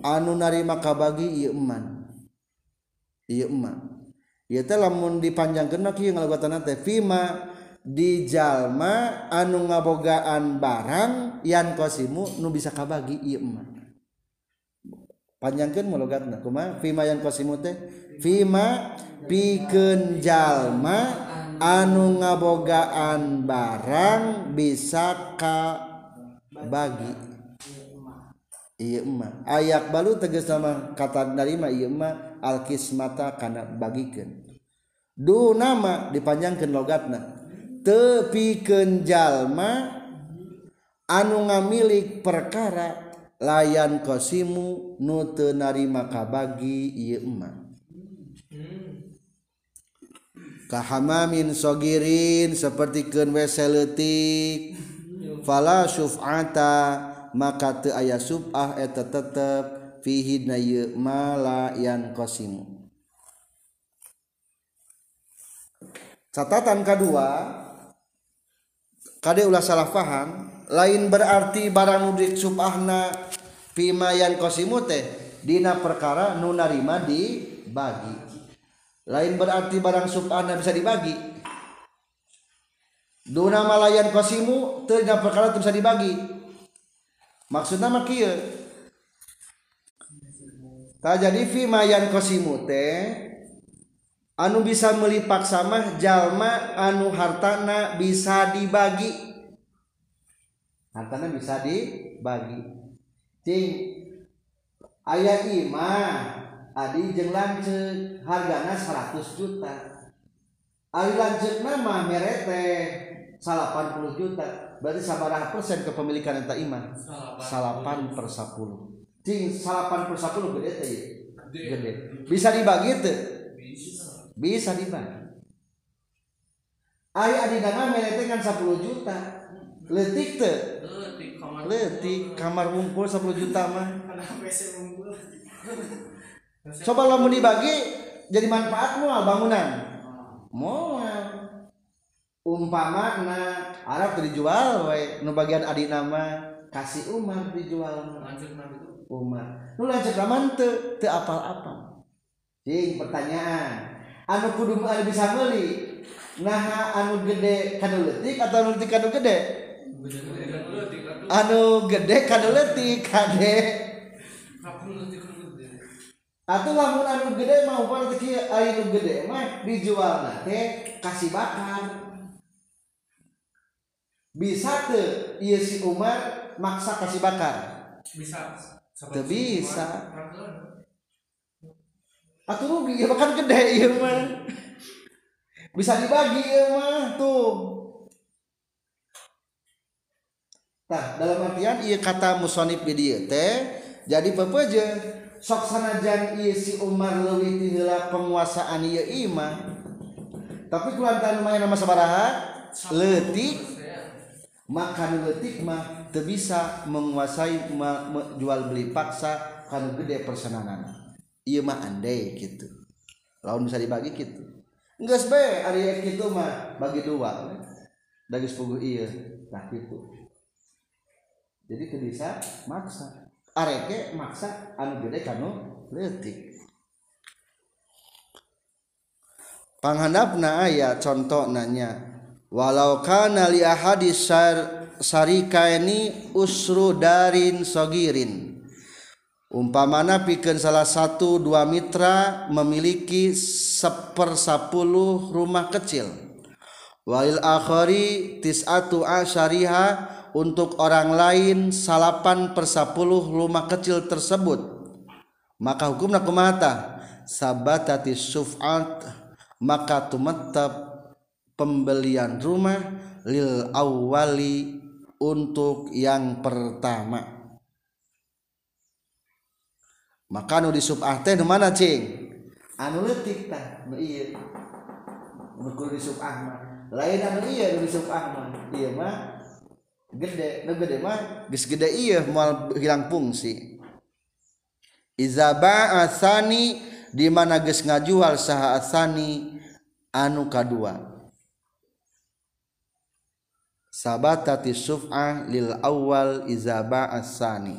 anu narima kabagi ieu eman iya emak. Ya teh lamun dipanjang kena kieu ngalagotan teh fima di jalma anu ngabogaan barang yan kosimu nu bisa kabagi. Ieu mah panjangkeun mulogatna kumaha? Fima yan kosimu teh fima pikeun jalma anu ngabogaan barang bisa kabagi. Iya emak. Ayak balu tegas nama kata narima iya emak. alkismata karena bagikan. Du nama dipanjangkan logatna. Tepi jalma anu ngamilik perkara layan kosimu nute narima kabagi ieu emang kahamamin sogirin seperti ken wc leutik fala syuf'ata maka teu aya sub'ah eta tetep. fihi na ieu mala yan kosimu catatan kedua kade ulah salah paham lain berarti barang nudik subahna pima yan qasimu teh dina perkara nu narima dibagi. Lain berarti barang subahna bisa dibagi. Duna malayan qasimu teu dina perkara teu bisa dibagi. Maksudna mah kieu? Tak jadi fimayan kosimute anu bisa melipak sama jalma anu hartana bisa dibagi. Hartana bisa dibagi. Cing ayah imah adi jeung lanceuk hargana 100 juta. Ari lanceuk nama merete 80 juta. Berarti sabaraha persen kepemilikan eta imah salapan per 10 cing salapan per 10 gede teh ya? gede. Bisa dibagi teh? Bisa. Dibagi. Adi nama merete kan 10 juta. Letik teh? Letik kamar ngumpul. 10 juta mah. Coba lamun dibagi jadi manfaat moal bangunan. Moal umpama na Arab dijual we nu bagian adi nama kasih Umar dijual Umar nu lancar raman teu teu apal apal jing pertanyaan. Anu kudu anu bisa meuli nah anu gede kanu letik atau anu letik kanu gede? Anu gede kanu letik kade. Atau lamun anu gede mah upah teu anu gede mah dijual teh kasih bakar bisa tuh iya si Umar maksa kasih bakar bisa. Tidak bisa. Atau rugi ya kan gede ya mah. Bisa dibagi ya mah tuh. Nah, dalam artian iya kata musonib di dia teh jadi pepeje sok sanajan iya si Umar leuwih tihela penguasaan iya imah tapi kulantan main nama sabaraha leutik maka nu leutik mah teu menguasai ma, me- jual beli paksa kanu gede persenanana. Ieu mah andai gitu. Lawan bisa dibagi gitu. Geus bae ari kitu mah bagi dua. Dagi sepuguh ieu tah kitu. Jadi teu bisa maksa. Areke maksa anu gede kanu leutik. Panghandapna aya contoh nanya walau kana li ahadis sar, sarikaini usru darin sogirin. Umpamana pikeun salah satu dua mitra memiliki sepersapuluh rumah kecil. Walil akhari tis'atu asyariha untuk orang lain salapan per sepuluh rumah kecil tersebut. Maka hukumna kumata sabatati suf'at maka tumetep pembelian rumah lil awwali untuk yang pertama. Maka nu di subah teh mana cing? Anu leutik tah nu ieu. Nu kudu di subah mah lain anu ieu nu di subah mah ieu mah gede nu gede mah geus gede ieu moal hilang fungsi. Iza ba'a tsani di mana geus ngajual saha asani anu kadua sabatati suf'ah lil awal iza ba'a tsani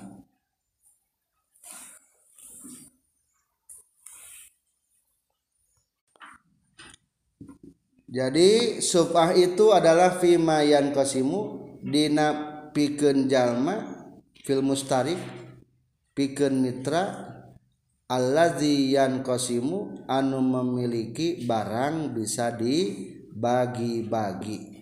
Jadi suf'ah itu adalah fima yan kosimu dina pikeun jalma fil mustarif pikeun mitra allazi yan kosimu anu memiliki barang bisa dibagi-bagi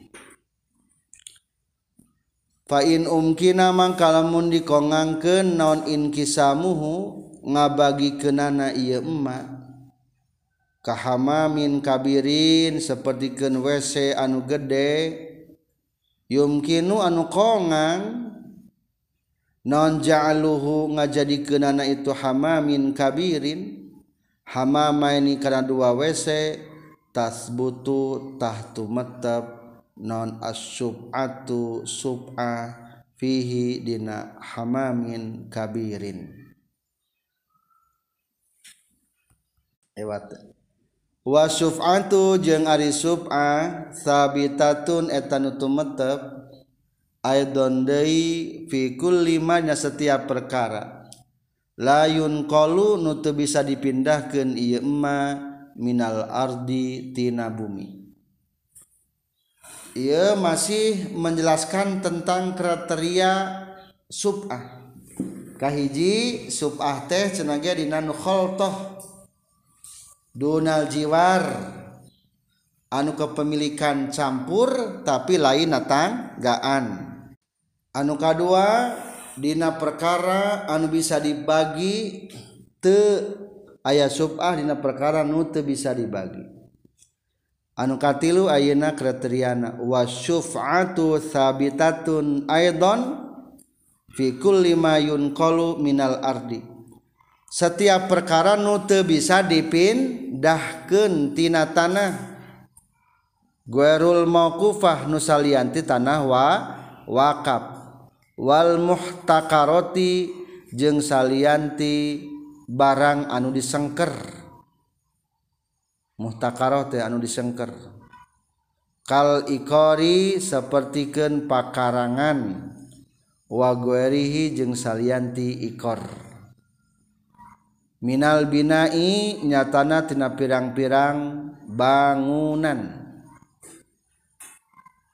Fain umkina mangkalamun dikongangkeun naon inkisamuhu ngabagikeunana ieu emma. Kahamamin kabirin sapertikeun WC anu gede yumkinu anu kongang. Non ja'aluhu ngajadikeunana itu hamamin kabirin hamama ini kana dua WC tasbutu tahtu metep. non as-sub'atu sub'a fihi dina hamamin kabirin. Ewat wa sub'atu jeung ari sub'a sabitatun eta nu tumetep aidon deui fi kulli nya setiap perkara. Layun qalu nu teu bisa dipindahkeun ieu ema minal ardi tina bumi. ia masih menjelaskan tentang kriteria subah. Kahiji subah teh cenage dina nu khaltah dunal jiwar. Anu kepemilikan campur tapi lain natanggaan. Anu kedua dina perkara anu bisa dibagi te ayat subah dina perkara nu te bisa dibagi. anu katilu ayeuna kriteriana wasyuf'atu sabitatun aidon fi kulli ma yunqalu minal ardi. Setiap perkara nu teu bisa dipindahkeun tina tanah. Guerul mauqufah nu salianti tanah wa wakaf wal muhtakaroti jeung salianti barang anu disengker. muhtakaroh teh anu disengker. Kal ikori sapertikeun pakarangan. Wa guerihi jeung salianti ikor. Minal binai nyatana tina pirang-pirang bangunan.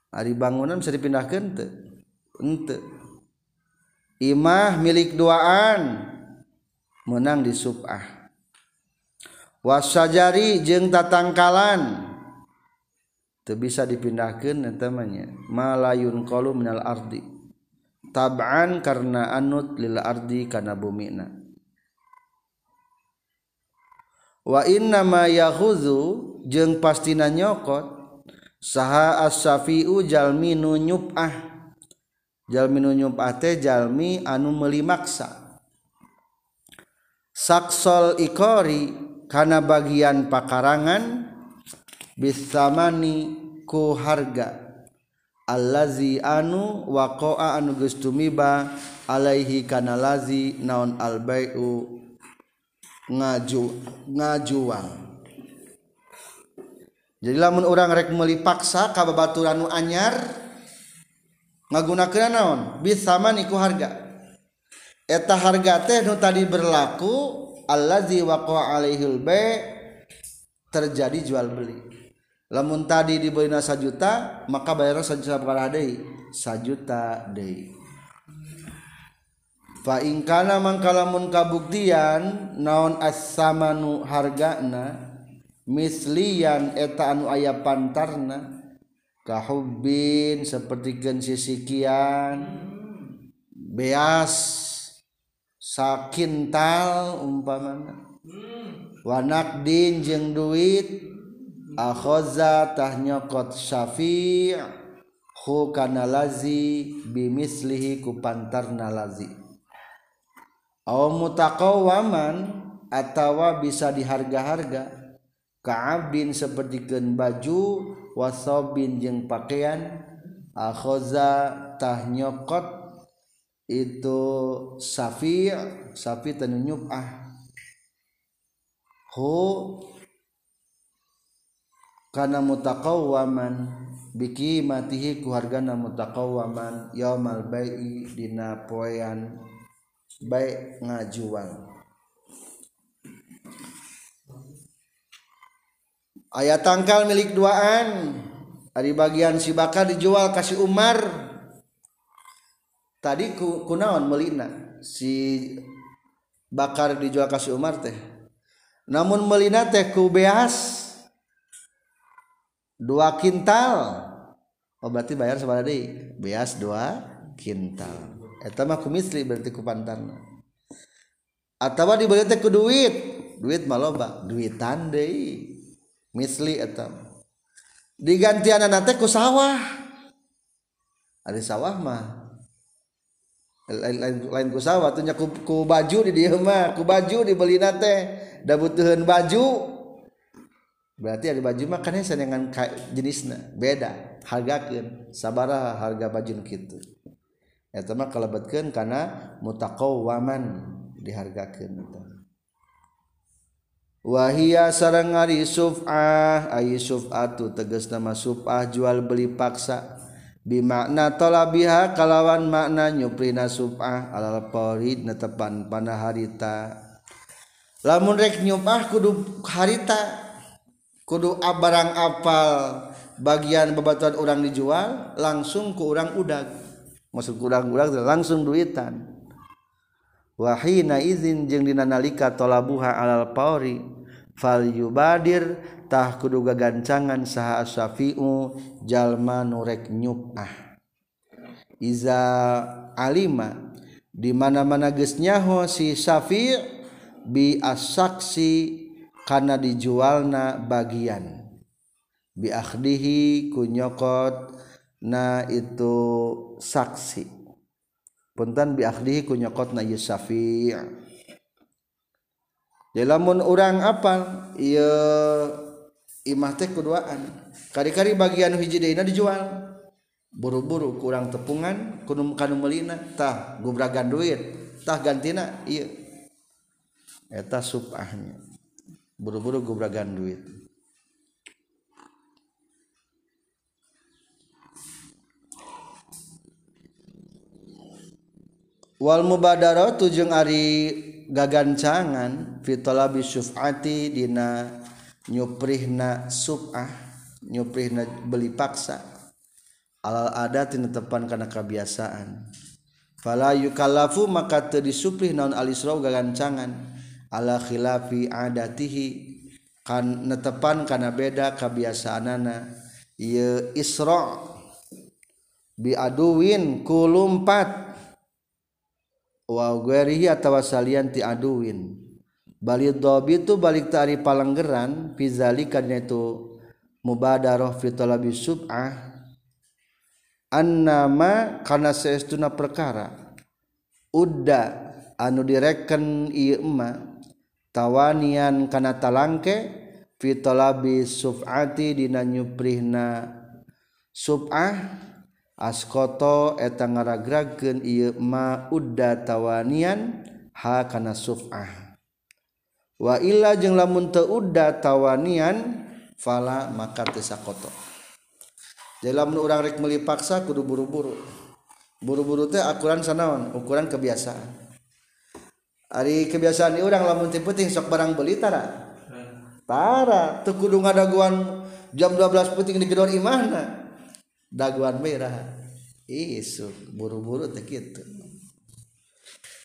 Ari bangunan bisa dipindahkan teu ente. Imah milik duaan menang di subah. wasajari jeung tatangkalan. Teu bisa dipindahkeun eta malayun qalu minal ardi. Tab'an karena anut lil ardi kana bumina wa inna ma yahuzu jeung pastina nyokot saha as-safiu jalmi nu nyupah. Jalmi nu nyupah teh jalmi anu meuli maksa. Saksol ikori kana bagian pakarangan bisamani ku harga. Allazi anu waqa'a anu geus tumiba alaihi kana lazi naon albai'u ngaju ngajuang. Jadi lamun orang rek meuli paksa ka babaturan nu anyar ngagunakeun naon? Bisamani ku harga. Eta harga teh nu tadi berlaku allazi waqa alaihil bai' terjadi jual beli. Lamun tadi dibelinya sajuta maka bayarnya sajuta perkara deui. Sajuta deui. Fa in kana mangkalamun kabuktian naon as-samanu hargana mislian eta anu aya pantarna kahubbin seperti gen sisikian beas. sakintal umpama hmm. wanak din jeng duit. Akhoza tahnyokot syafi' hu kana lazi bimislihi kupantar nalazi au mutaqawwaman atawa bisa diharga-harga. Ka'abdin seperti ken baju wasobin jeng pakaian. Akhoza tahnyokot itu Safi Safi tenyunyup ah. Hu. Kana mutaqawwaman biki matihi ku hargana mutaqawwaman yaumal bai'i dina poean baik ngajuang ayat tangkal milik duaan. Dari bagian si bakar dijual kasih Umar. tadi ku, kunaon melina? Si bakar dijual kasih Umar teh. Namun melina teh ku beas dua kintal. Oh berarti bayar sabaraha deui beas dua kintal. Eta mah ku misli berarti ku pantarna. Atawa dibeli teh ku duit. Duit mah loba. Duitan deui. Misli eta digantianna teh ku sawah. Ada sawah mah. Lain ku sawah tuhnya ku, ku baju di dia mah. Ku baju dibeli nate dah butuhin baju. Berarti ada baju mah kan dengan jenisnya. Beda. Hargakan sabara harga baju gitu itu mah kalebetkeun karena waman dihargakan wahia sarang ari suf'ah. Ayi suf'atu tegas nama suf'ah jual beli paksa bimakna tolabiha kalawan makna nyuprina subah alal paurid netepan pana harita. Lamun rek nyupah kudu harita kudu barang apal bagian bebatuan orang dijual langsung ke orang udag. Maksud kurang udag langsung duitan. Wahina izin jeung dina nalika tolabuha alal pauri fal yubadirtah kuduga gancangan saha syafiu jalma nurek nyupah iza alima di mana-mana gesnyaho si syafi bi asaksi karena dijualna bagian. Bi akhdihi kunyokot na itu saksi. Punten bi akhdihi kunyokot na syafi' Jadi lamun orang apal iya imah teh keduaan. Kari-kari bagian hiji deuna dijual. Buru-buru kurang tepungan kunum kanu melina tah gubragan duit tah gantina iya eta subahnya buru-buru gubragan duit wal mubadaratu jeung ari gagancangan fitolabi syufati dina nyuprihna subah nyuprihna beli paksa. Alal adat tepan karena kebiasaan fala yukallafu maka teu disuprih naon alisra gagancangan. Ala khilafi adatihi kan netepan kana beda kebiasaanana ieu isra bi aduwin kulumpat wagerihi atawa salian ti aduin balik dobi itu balik tari palanggeran fizali karena itu mubadaroh fitolabi sub'ah. Annama karena seestuna perkara. Udda anu direken ieu emma tawanian kana talangke fitolabi sub'ati dina nyuprihna sub'ah. Askoto eta ngaragragkeun ieu ma udda tawanian ha kana suf'ah. Wa illa jeung lamun teu udda tawanian fala maka teu sakoto dalam urang rek meuli paksa kudu buru-buru. Buru-buru teh ukuran sanaon ukuran kebiasaan. Hari kebiasaan orang lamun teu penting sok barang beli tara? Tara. Teu kudu ngadaguan jam 12 penting di gedor imahna daguan merah. Isu buru-buru teh kitu.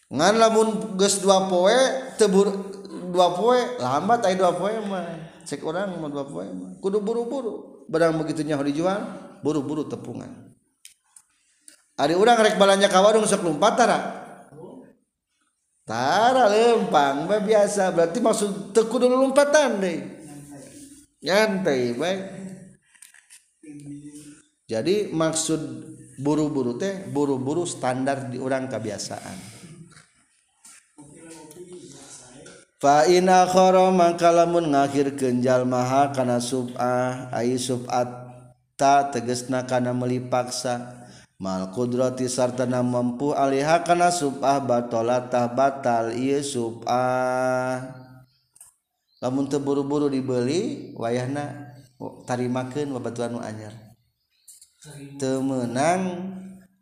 Ngan lamun geus dua poe teu dua poe lambat aya dua poe mah. Cek orang mau dua poe mah. Kudu buru-buru. Barang begitu nyaho dijual buru-buru tepungan. Ari orang rek balanya ka warung sok lompat tara? Tara lempang baik biasa. Berarti maksud teku dulu lompatan deh. Nyantai baik jadi maksud buru-buru teh buru-buru standar di orang kebiasaan fa in akhara maka lamun ngakhirkeun jalma kana sub'ah ai sub'at ta tegesna kana meuli paksa mal qudrati sartana mampu alaiha kana sub'ah batalatah batal ieu sub'ah. Lamun teu buru-buru dibeli wayahna oh, tarimakeun babatuan nu anyar. temenang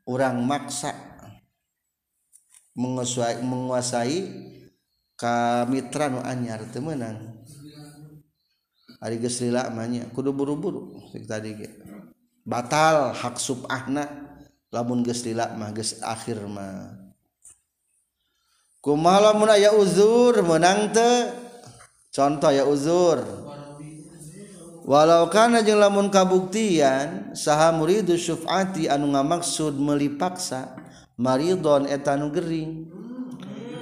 orang maksa. Menguasai, menguasai kamitra nu anyar temenang. Ari geus lila manya kudu buru-buru tadi ge. Batal hak subahna lamun geus lila mah geus akhir mah. Kumaha lamun aya uzur menang teu? Contoh ya uzur. walau karena jeng lamun kabuktian saha muridu syufati anu ngamaksud melipaksa maridon etanu gering.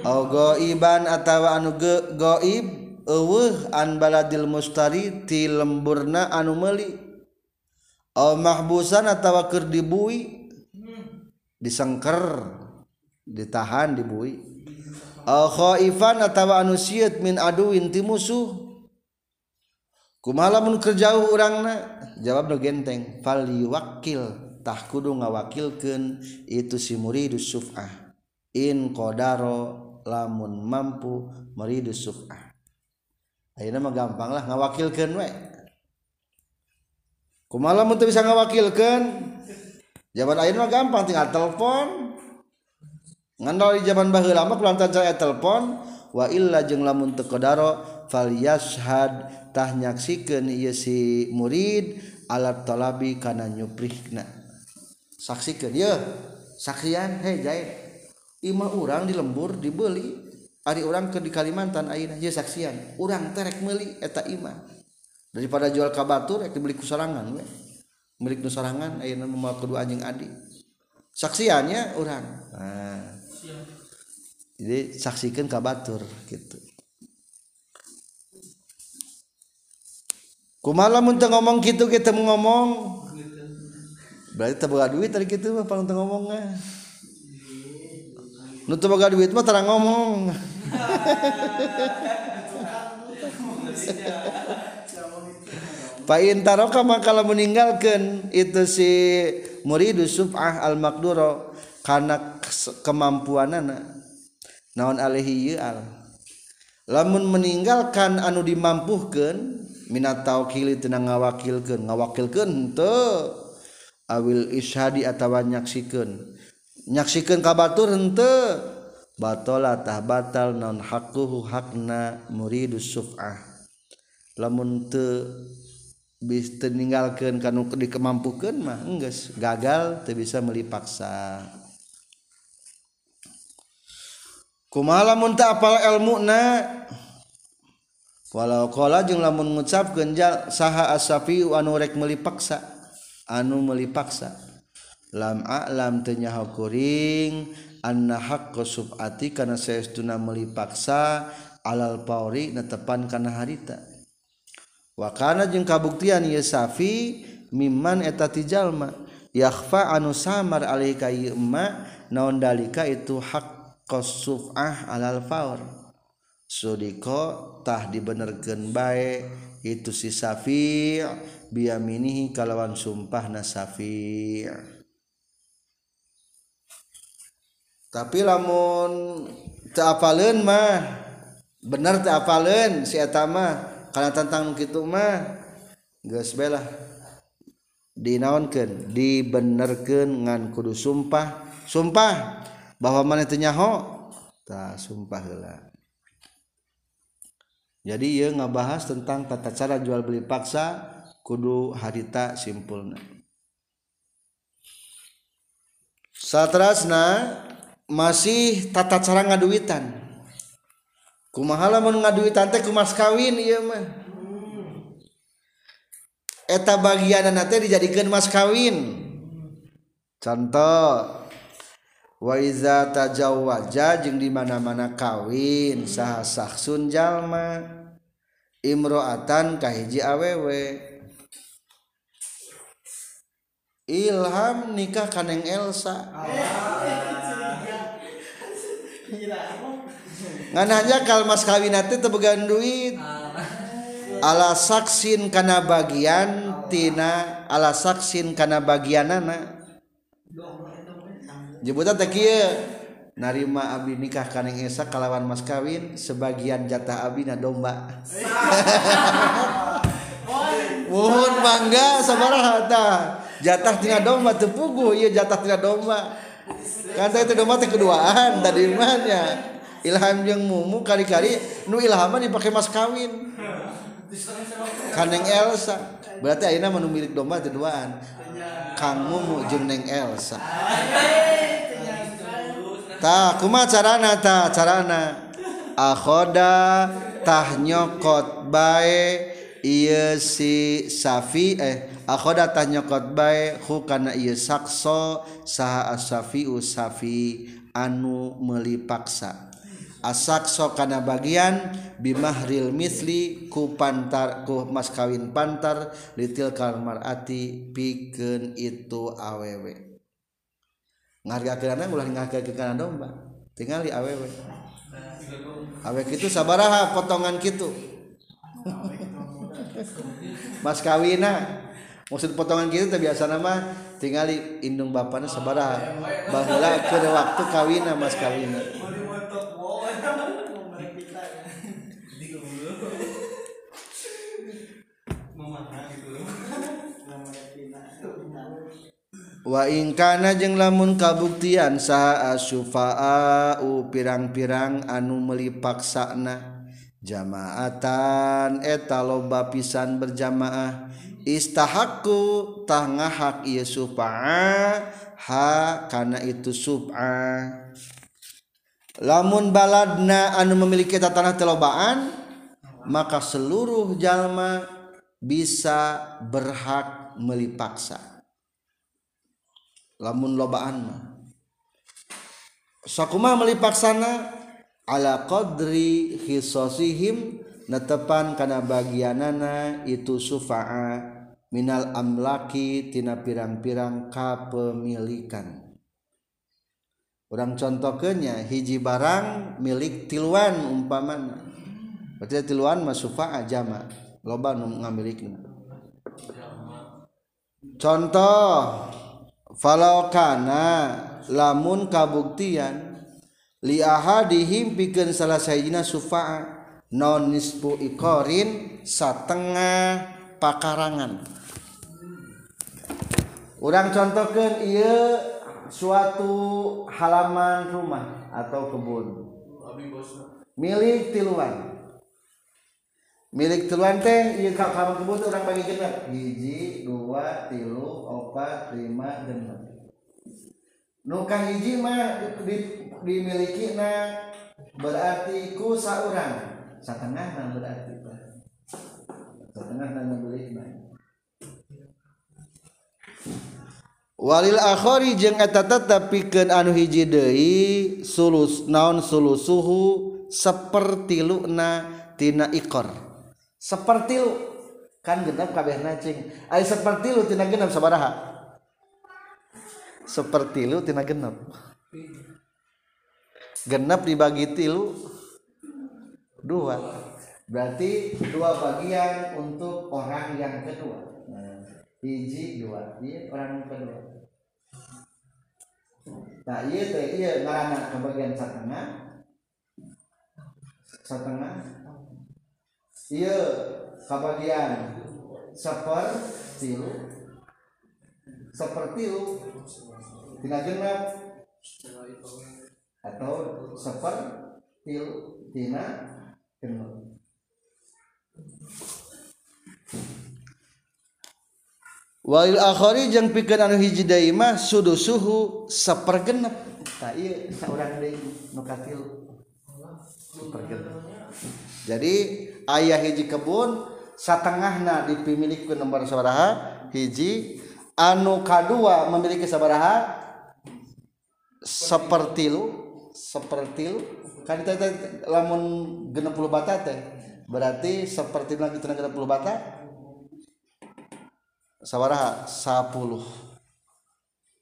Ogo iban atawa anu ge, goib eueuh an baladil mustari ti lemburna anu meuli. Au mahbusan atawa keur dibui disengker ditahan dibui. Au khaifan atawa anu sieut min aduin ti musuh kumalamun kerjauh orangna jawab nu genteng fal wakil tah kudu ngawakilkeun itu si muridus suf'ah. In qadaro lamun mampu muridus suf'ah. Ayeuna mah gampang lah ngawakilkeun we. Kumalamun teu bisa ngawakilkeun? Jaban ayeuna mah gampang tinggal telepon. Ngandal di jaban baheula mah kulantan cara telepon wa illa jeung lamun teu qadaro falyashhadtahnyaksikan si murid alat talabi kana nyuprihna. Saksikeun ye. Saksian hei jahit ima orang di lembur dibeli ari orang ke di Kalimantan ayeuna. Ye saksian. Orang terek meuli eta ima daripada jual ka batur rek dibeli ku sorangan we. Milik nu sorangan ayeuna moal kedua anjing adi. Saksiannya orang nah. jadi saksikan ka batur gitu. Kumala mun ngomong gitu kita mau ngomong? Berarti teu duit tadi gitu mah paling ngomongnya nu teu duit mah terang ngomong. Pain taroka maka meninggalkan itu si muridu sub'ah al makduro karena kemampuan anak naon alaihi al? Lamun meninggalkan anu dimampuhkan minat tawkili tenang ngawakilkan ngawakilkan te awil ishadi atawa nyaksikan nyaksikan kabatur hente batola tah batal non hakuhu hakna muridu suf'ah. Lamun te bis meninggalkan kan dikemampukan mah enggak gagal te bisa melipaksa. Kumala muntah apal ilmu na? walau kola jeng lamun ngucap genjal saha asafi anu rek melipaksa. Anu melipaksa. Lam a'lam tenyaho kuring anna haqqo sub'ati kana saestuna melipaksa alal pauri netepan kana harita. Wa kana jeung kabuktian ieu safi mimman eta tijalma yakhfa anu samar alika ieu emma naon dalika itu haqqo sub'ah alal pauri sudiko tah dibenerkeun bae itu si safi biyaminihi kalawan sumpahna safi' tapi lamun teapalen mah bener teapalen si etama karena tentang gitu mah geus belah dinaonkeun dibenerkeun ngan kudu sumpah. Sumpah bahwa mana teu nyaho? Tah sumpah heula jadi ia ngebahas tentang tata cara jual beli paksa kudu harita simpulna. Satrasna masih tata cara ngaduitan. Kumahala mau ngaduitan teh kumas kawin ieu mah. Eta bagian teh dijadikeun mas kawin. Contoh waiza tajawaja jeung di mana-mana kawin saha saksun jalma imroatan kahiji awewe Ilham nikah kaneng Elsa. Ngan kalmas kawin teh tebegan duit. Ala saksin kana bagian tina ala saksin kana bagianana. jebutan teh narima abdi nikah kaning esa kalawan mas kawin sebagian jatah abdi na domba. Mohon bangga sabaraha ta jatah tina domba teu puguh ieu jatah tina domba. Kan teh domba teh keduaan tadi mana ilham jeung mumu kali-kali nu ilhaman dipake mas kawin. Kaneng Elsa. berarti Aina menu milik domba keduaan kamu mu jengneng Elsa. Tak kuma carana ta? Carana akhoda tahnyokot bae iya si safi eh akhoda tahnyokot bae hukana iya sakso saha asafi usafi anu melipaksa. asak sok kana bagian bimahril misli ku pantar ku mas kawin pantar litil kalmarati pikeun itu awewe ngargakeunana ulah ngargakeun kana domba tingali awewe awe kitu sabaraha potongan kitu. Mas kawina maksud potongan kitu teh biasa nama tingali indung bapana sabaraha. Baheula ke waktu kawina mas kawina waingkana jeung lamun kabuktian saha asyfaau pirang-pirang anu melipaksana jamaatan eta loba pisan berjamaah istahaku tangah hak ieu sufa ha kana itu sub'a lamun baladna anu memiliki tanah telobaan maka seluruh jalma bisa berhak melipaksa. Lamun lobaan mah. Sakuma melipaksana ala qadri hisosihim netepan kana bagianana itu sufa'a minal amlaki tina pirang-pirang kapemilikan. Orang contohnya hiji barang milik tiluan umpamana. Berarti tiluan mah sufa'a jama loba nu ngamilikna contoh falokana lamun kabuktian liahadihim pikeun salah sayina sufa'a non nisfu ikorin satengah pakarangan. Orang contohkan iya suatu halaman rumah atau kebun. Milik tiluan. Milik tiluan teh iya kamar kebun orang bagi kita hiji dua tilu opat lima genap. nuka hiji mah di, dimiliki na berarti ku saurang. Setengah na berarti pak setengah na beli Walil akhori jeung eta tetep anu hiji deui sulus naon sulusuhu sapertiluna tina ikor. Seperti lu kan genep kabehna cing. Ai sapertilu tina genep sabaraha? Sapertilu tina genep. Genep dibagi tilu. Dua. Berarti dua bagian untuk orang yang kedua. Nah, dua. Iya orang yang kedua. Nah iya teh iya ngarana ke bagian setengah setengah iya ke bagian seperti seperti tidak genap atau seperti tidak Wail akhari jeung pikeun anu hiji deui mah sudusuhu sapergenep. Tah ieu saurang deui nu katilu. Sapergenep. jadi ayah hiji kebun satengahna dipimilik ke nomor sabaraha hiji. Anu kadua memiliki sabaraha seperti lu seperti lu kan itu lamun genep puluh bata teh berarti seperti lagi itu genep puluh bata? Sabaraha 10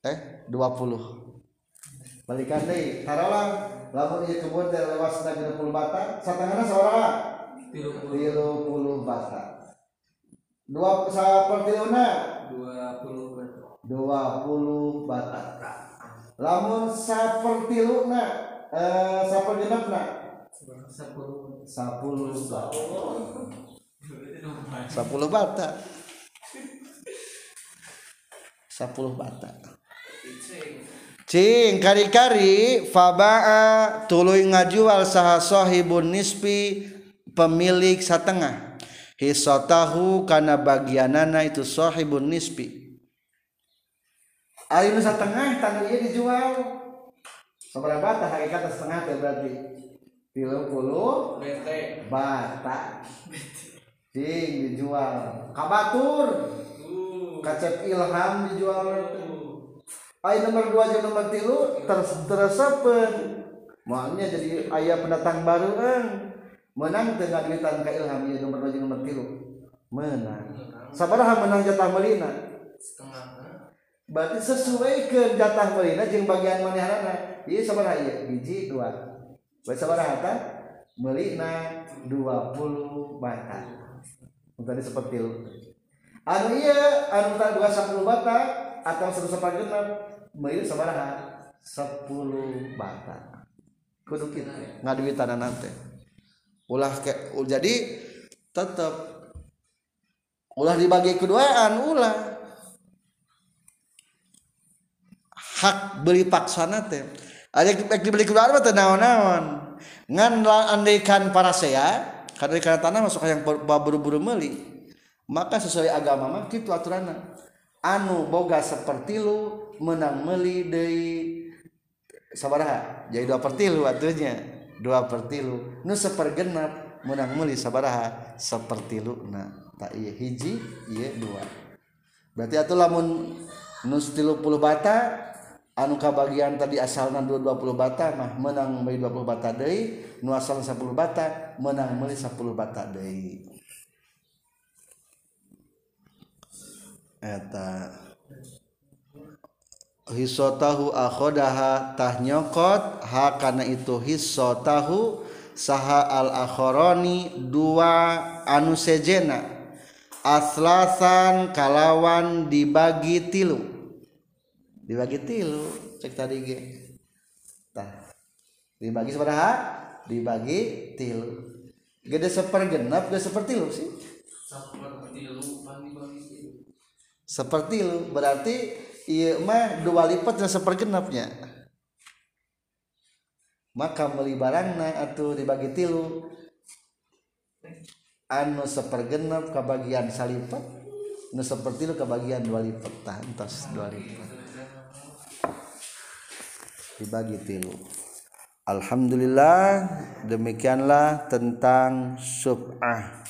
eh 20 balikan deh. Taruhlah lamun ieu kebun teh lewasna 30 bata satangana saurawa 30 bata dua sapertiluna 20 bata 20 bata lamun sapertiluna eh sapergenepna 10 10 batang. 10 bata 10 bata cing kari-kari faba'a tuluy ngajual saha sahibun nispi pemilik setengah hisatahu kana bagianana itu sahibun nispi. Ari nu satengah tanu ieu dijual. Seberapa bata hakikat setengah teh berarti. Tiga puluh bata. Cing dijual. Kabatur. Kacep ilham dijual Ay nomor dua jam nomor tilu terus teresepen makanya jadi ayah pendatang baru eng menang dengan duitan ke ilham ya nomor dua jam nomor tilu menang. Sabaraha menang jatah melina? Berarti sesuai ke jatah melina jeung bagian manehanana iya sabaraha iya. Biji dua. Baik sabaraha ta melina dua puluh bata tadi seperti itu. Anu iya anu tak dua sepuluh bata atau satu sepat meuli sabaraha sepuluh bata kudu kitu ngaduit tanah nanti. Ulah ke jadi tetap ulah dibagi keduaan ulah. Hak beli paksana teh ada dibeli keluar mah naon-naon. Ngan andaikan para saya karena tanah masuk yang buru-buru meli maka sesuai agama mah kitu aturanna anu boga seperti lu menang meli dari sabaraha. Jadi dua pertilu atunya dua pertilu nu sepergenap menang meli sabaraha. Seperti lu nah tak iya. Hiji iya dua. Berarti atuh lamun nu tilu puluh bata anu kabagian tadi asalna 220 bata mah menang bayi 20 bata deui. Nu asal 10 bata menang meuli 10 bata deui. Eta. Hisotahu akhodaha tah nyokot ha kana itu hisotahu saha al akhoroni dua anu sejena. Aslasan kalawan dibagi tilu. Dibagi tilu cek tadi ge. Tah. Dibagi sabaraha dibagi tilu. Gede sepergenap gede seperti lu sih. Seperti lu mandi bagi seperti lu berarti iya mah dua lipat dan sepergenapnya. Maka beli barangna atau dibagi tilu. Anu sepergenap kebagian salipat anu seperti lu kebagian dua lipat tah entos dua lipat. Dibagi tilu. Alhamdulillah demikianlah tentang sub'ah